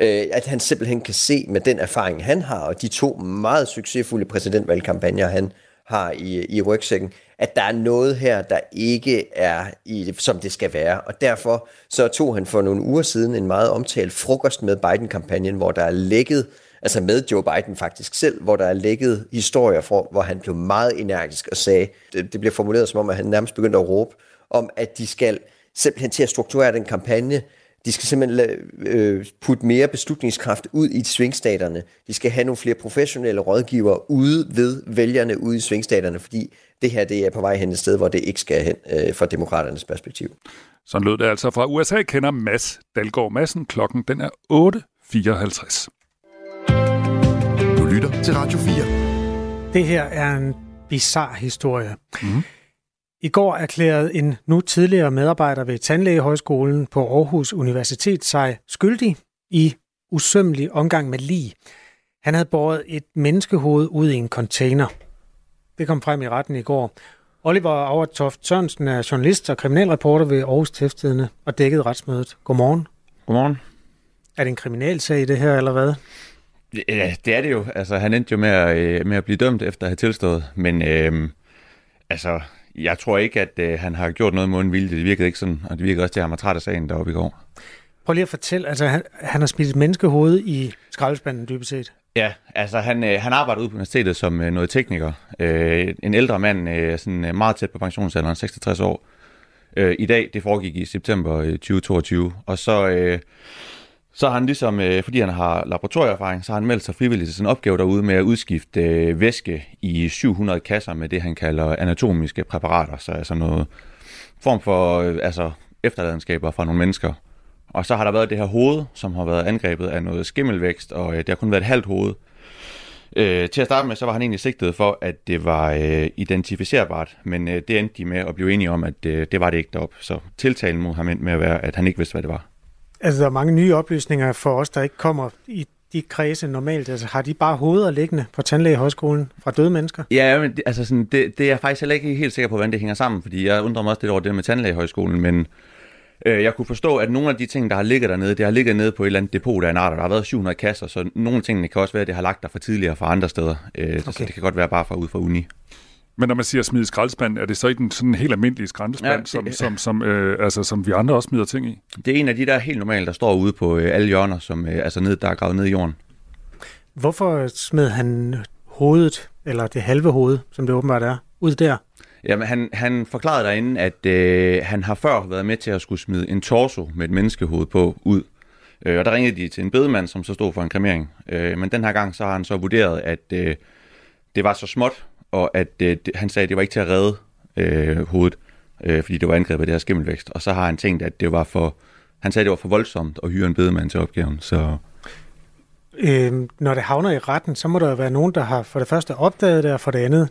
Øh, at han simpelthen kan se med den erfaring, han har, og de to meget succesfulde præsidentvalgkampagner, han har i, i rygsækken, at der er noget her, der ikke er, i, som det skal være. Og derfor så tog han for nogle uger siden en meget omtalt frokost med Biden-kampagnen, hvor der er lækket, altså med Joe Biden faktisk selv, hvor der er lækket historier, fra, hvor han blev meget energisk og sagde, det, det bliver formuleret som om, at han nærmest begyndte at råbe, om at de skal simpelthen til at strukturere den kampagne, de skal simpelthen øh, putte mere beslutningskraft ud i svingstaterne. De skal have nogle flere professionelle rådgivere ude ved vælgerne ude i svingstaterne, fordi det her det er på vej hen et sted, hvor det ikke skal hen øh, fra demokraternes perspektiv. Sådan lød det altså fra USA, kender Mads Dalgaard Madsen. Klokken den er 8.54. Lytter til Radio 4. Det her er en bizarre historie. Mm. I går erklærede en nu tidligere medarbejder ved Tandlægehøjskolen på Aarhus Universitet sig skyldig i usømmelig omgang med lig. Han havde båret et menneskehoved ud i en container. Det kom frem i retten i går. Oliver Auertoft Sørensen er journalist og kriminalreporter ved Aarhus Tæftidende og dækkede retsmødet. Godmorgen. Godmorgen. Er det en kriminalsag i det her, eller hvad? Ja, det er det jo. Altså, han endte jo med at, øh, med at blive dømt efter at have tilstået. Men øh, altså, jeg tror ikke, at øh, han har gjort noget mod en vilje. Det virkede ikke sådan, og det virkede også til, at han var træt af sagen deroppe i går. Prøv lige at fortælle, altså han, han har et menneskehoved i skraldespanden dybest set. Ja, altså han, øh, han arbejder ude på universitetet som øh, noget tekniker. Øh, en ældre mand, øh, sådan øh, meget tæt på pensionsalderen, 66 år. Øh, I dag, det foregik i september 2022. Og så... Øh, så har han ligesom, øh, fordi han har laboratorieerfaring, så har han meldt sig frivilligt til sin en opgave derude med at udskifte øh, væske i 700 kasser med det, han kalder anatomiske præparater, så altså noget form for øh, altså efterladenskaber fra nogle mennesker. Og så har der været det her hoved, som har været angrebet af noget skimmelvækst, og øh, det har kun været et halvt hoved. Øh, til at starte med, så var han egentlig sigtet for, at det var øh, identificerbart, men øh, det endte de med at blive enige om, at øh, det var det ikke derop. Så tiltalen mod ham endte med at være, at han ikke vidste, hvad det var. Altså, der er mange nye oplysninger for os, der ikke kommer i de kredse normalt. Altså, har de bare hoveder liggende på tandlægehøjskolen fra døde mennesker? Ja, men det, altså sådan, det, det er jeg faktisk heller ikke helt sikker på, hvordan det hænger sammen, fordi jeg undrer mig også lidt over det med tandlægehøjskolen, men øh, jeg kunne forstå, at nogle af de ting, der har ligget dernede, det har ligget nede på et eller andet depot af en art, der har været 700 kasser, så nogle af tingene kan også være, at det har lagt der for tidligere fra andre steder. Øh, okay. Så det kan godt være bare fra ud fra uni. Men når man siger smide skraldespand, er det så i den sådan helt almindelige skraldespand, ja, det, som, som, som, øh, altså, som vi andre også smider ting i? Det er en af de der helt normale, der står ude på øh, alle hjørner, som øh, altså ned, der er gravet ned i jorden. Hvorfor smed han hovedet, eller det halve hoved, som det åbenbart er, ud der? Jamen, han, han forklarede derinde, at øh, han har før været med til at skulle smide en torso med et menneskehoved på ud. Øh, og der ringede de til en bedemand, som så stod for en kremering. Øh, men den her gang, så har han så vurderet, at øh, det var så småt, og at øh, han sagde, at det var ikke til at redde øh, hovedet, øh, fordi det var angrebet af det her skimmelvækst. Og så har han tænkt, at det var for, han sagde, at det var for voldsomt at hyre en bedemand til opgaven. Så øh, når det havner i retten, så må der jo være nogen, der har for det første opdaget det, og for det andet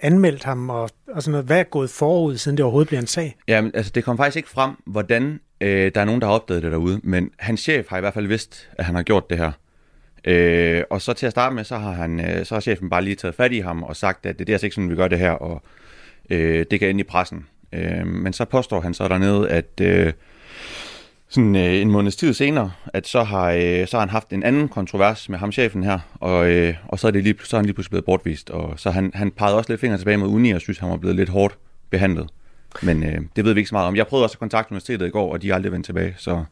anmeldt ham, og, og sådan noget. Hvad er gået forud, siden det overhovedet bliver en sag? Jamen, altså det kom faktisk ikke frem, hvordan øh, der er nogen, der har opdaget det derude, men hans chef har i hvert fald vidst, at han har gjort det her. Øh, og så til at starte med, så har, han, øh, så har chefen bare lige taget fat i ham og sagt, at det, det er altså ikke sådan, vi gør det her, og øh, det kan ind i pressen. Øh, men så påstår han så dernede, at øh, sådan øh, en måneds tid senere, at så har, øh, så har han haft en anden kontrovers med ham, chefen her, og, øh, og så, er det lige, så er han lige pludselig blevet bortvist. Og så han, han pegede også lidt fingre tilbage mod uni, og synes, han var blevet lidt hårdt behandlet. Men øh, det ved vi ikke så meget om. Jeg prøvede også at kontakte universitetet i går, og de er aldrig vendt tilbage, så...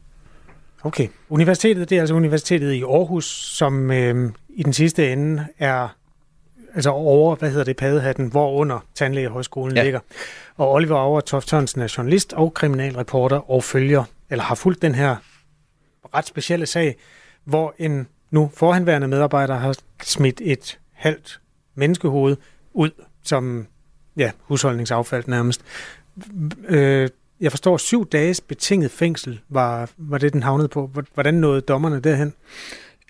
Okay. Universitetet, det er altså universitetet i Aarhus, som øh, i den sidste ende er altså over, hvad hedder det, padehatten, hvor under Tandlægehøjskolen ja. ligger. Og Oliver Auer Toft er journalist og kriminalreporter og følger, eller har fulgt den her ret specielle sag, hvor en nu forhenværende medarbejder har smidt et halvt menneskehoved ud som ja, husholdningsaffald nærmest. Øh, jeg forstår, syv dages betinget fængsel var, var det, den havnede på. Hvordan nåede dommerne derhen?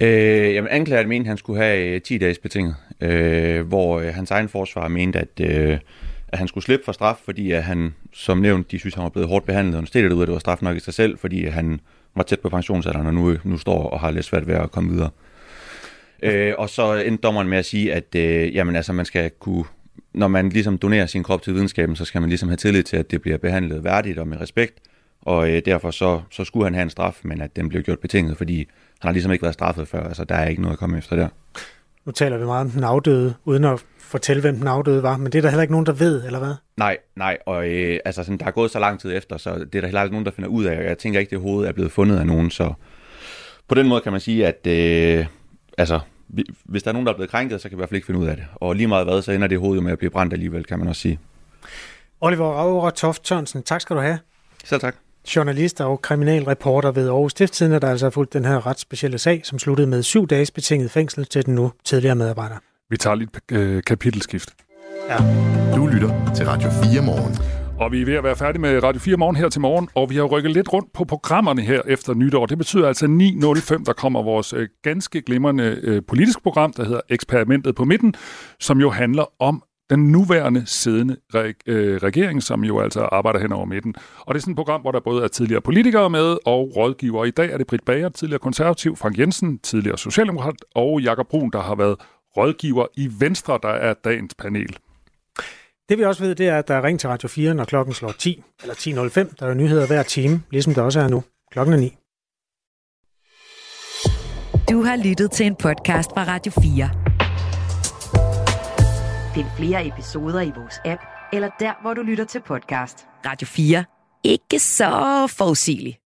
Øh, jamen, anklageren mente, at han skulle have øh, 10 dages betinget, øh, hvor øh, hans egen forsvar mente, at, øh, at han skulle slippe for straf, fordi at han, som nævnt, de synes, han var blevet hårdt behandlet, og det ud, at det var straf nok i sig selv, fordi han var tæt på pensionsalderen, og nu, nu står og har lidt svært ved at komme videre. Øh, og så endte dommeren med at sige, at øh, jamen, altså, man skal kunne, når man ligesom donerer sin krop til videnskaben, så skal man ligesom have tillid til, at det bliver behandlet værdigt og med respekt. Og øh, derfor så, så skulle han have en straf, men at den blev gjort betinget, fordi han har ligesom ikke været straffet før. Altså, der er ikke noget at komme efter der. Nu taler vi meget om den afdøde, uden at fortælle, hvem den afdøde var, men det er der heller ikke nogen, der ved, eller hvad? Nej, nej, og øh, altså, sådan, der er gået så lang tid efter, så det er der heller ikke nogen, der finder ud af, og jeg tænker ikke, det hoved er blevet fundet af nogen, så på den måde kan man sige, at øh, altså, hvis der er nogen, der er blevet krænket, så kan vi i hvert fald ikke finde ud af det. Og lige meget hvad, så ender det hoved med at blive brændt alligevel, kan man også sige. Oliver Aura Toft Tørnsen, tak skal du have. Selv tak. Journalist og kriminalreporter ved Aarhus Stiftstidende, der altså har fulgt den her ret specielle sag, som sluttede med syv dages betinget fængsel til den nu tidligere medarbejder. Vi tager lidt øh, kapitelskift. Ja. Du lytter til Radio 4 morgen. Og vi er ved at være færdige med Radio 4 morgen her til morgen, og vi har rykket lidt rundt på programmerne her efter nytår. Det betyder altså 9.05, der kommer vores øh, ganske glimrende øh, politisk program, der hedder Eksperimentet på midten, som jo handler om den nuværende siddende reg- øh, regering, som jo altså arbejder hen over midten. Og det er sådan et program, hvor der både er tidligere politikere med og rådgivere. I dag er det Britt Bager, tidligere konservativ, Frank Jensen, tidligere socialdemokrat, og Jakob Brun, der har været rådgiver i Venstre, der er dagens panel. Det vi også ved, det er, at der er ring til Radio 4, når klokken slår 10 eller 10.05. Der er nyheder hver time, ligesom der også er nu. Klokken er 9. Du har lyttet til en podcast fra Radio 4. Find flere episoder i vores app, eller der, hvor du lytter til podcast. Radio 4. Ikke så forudsigeligt.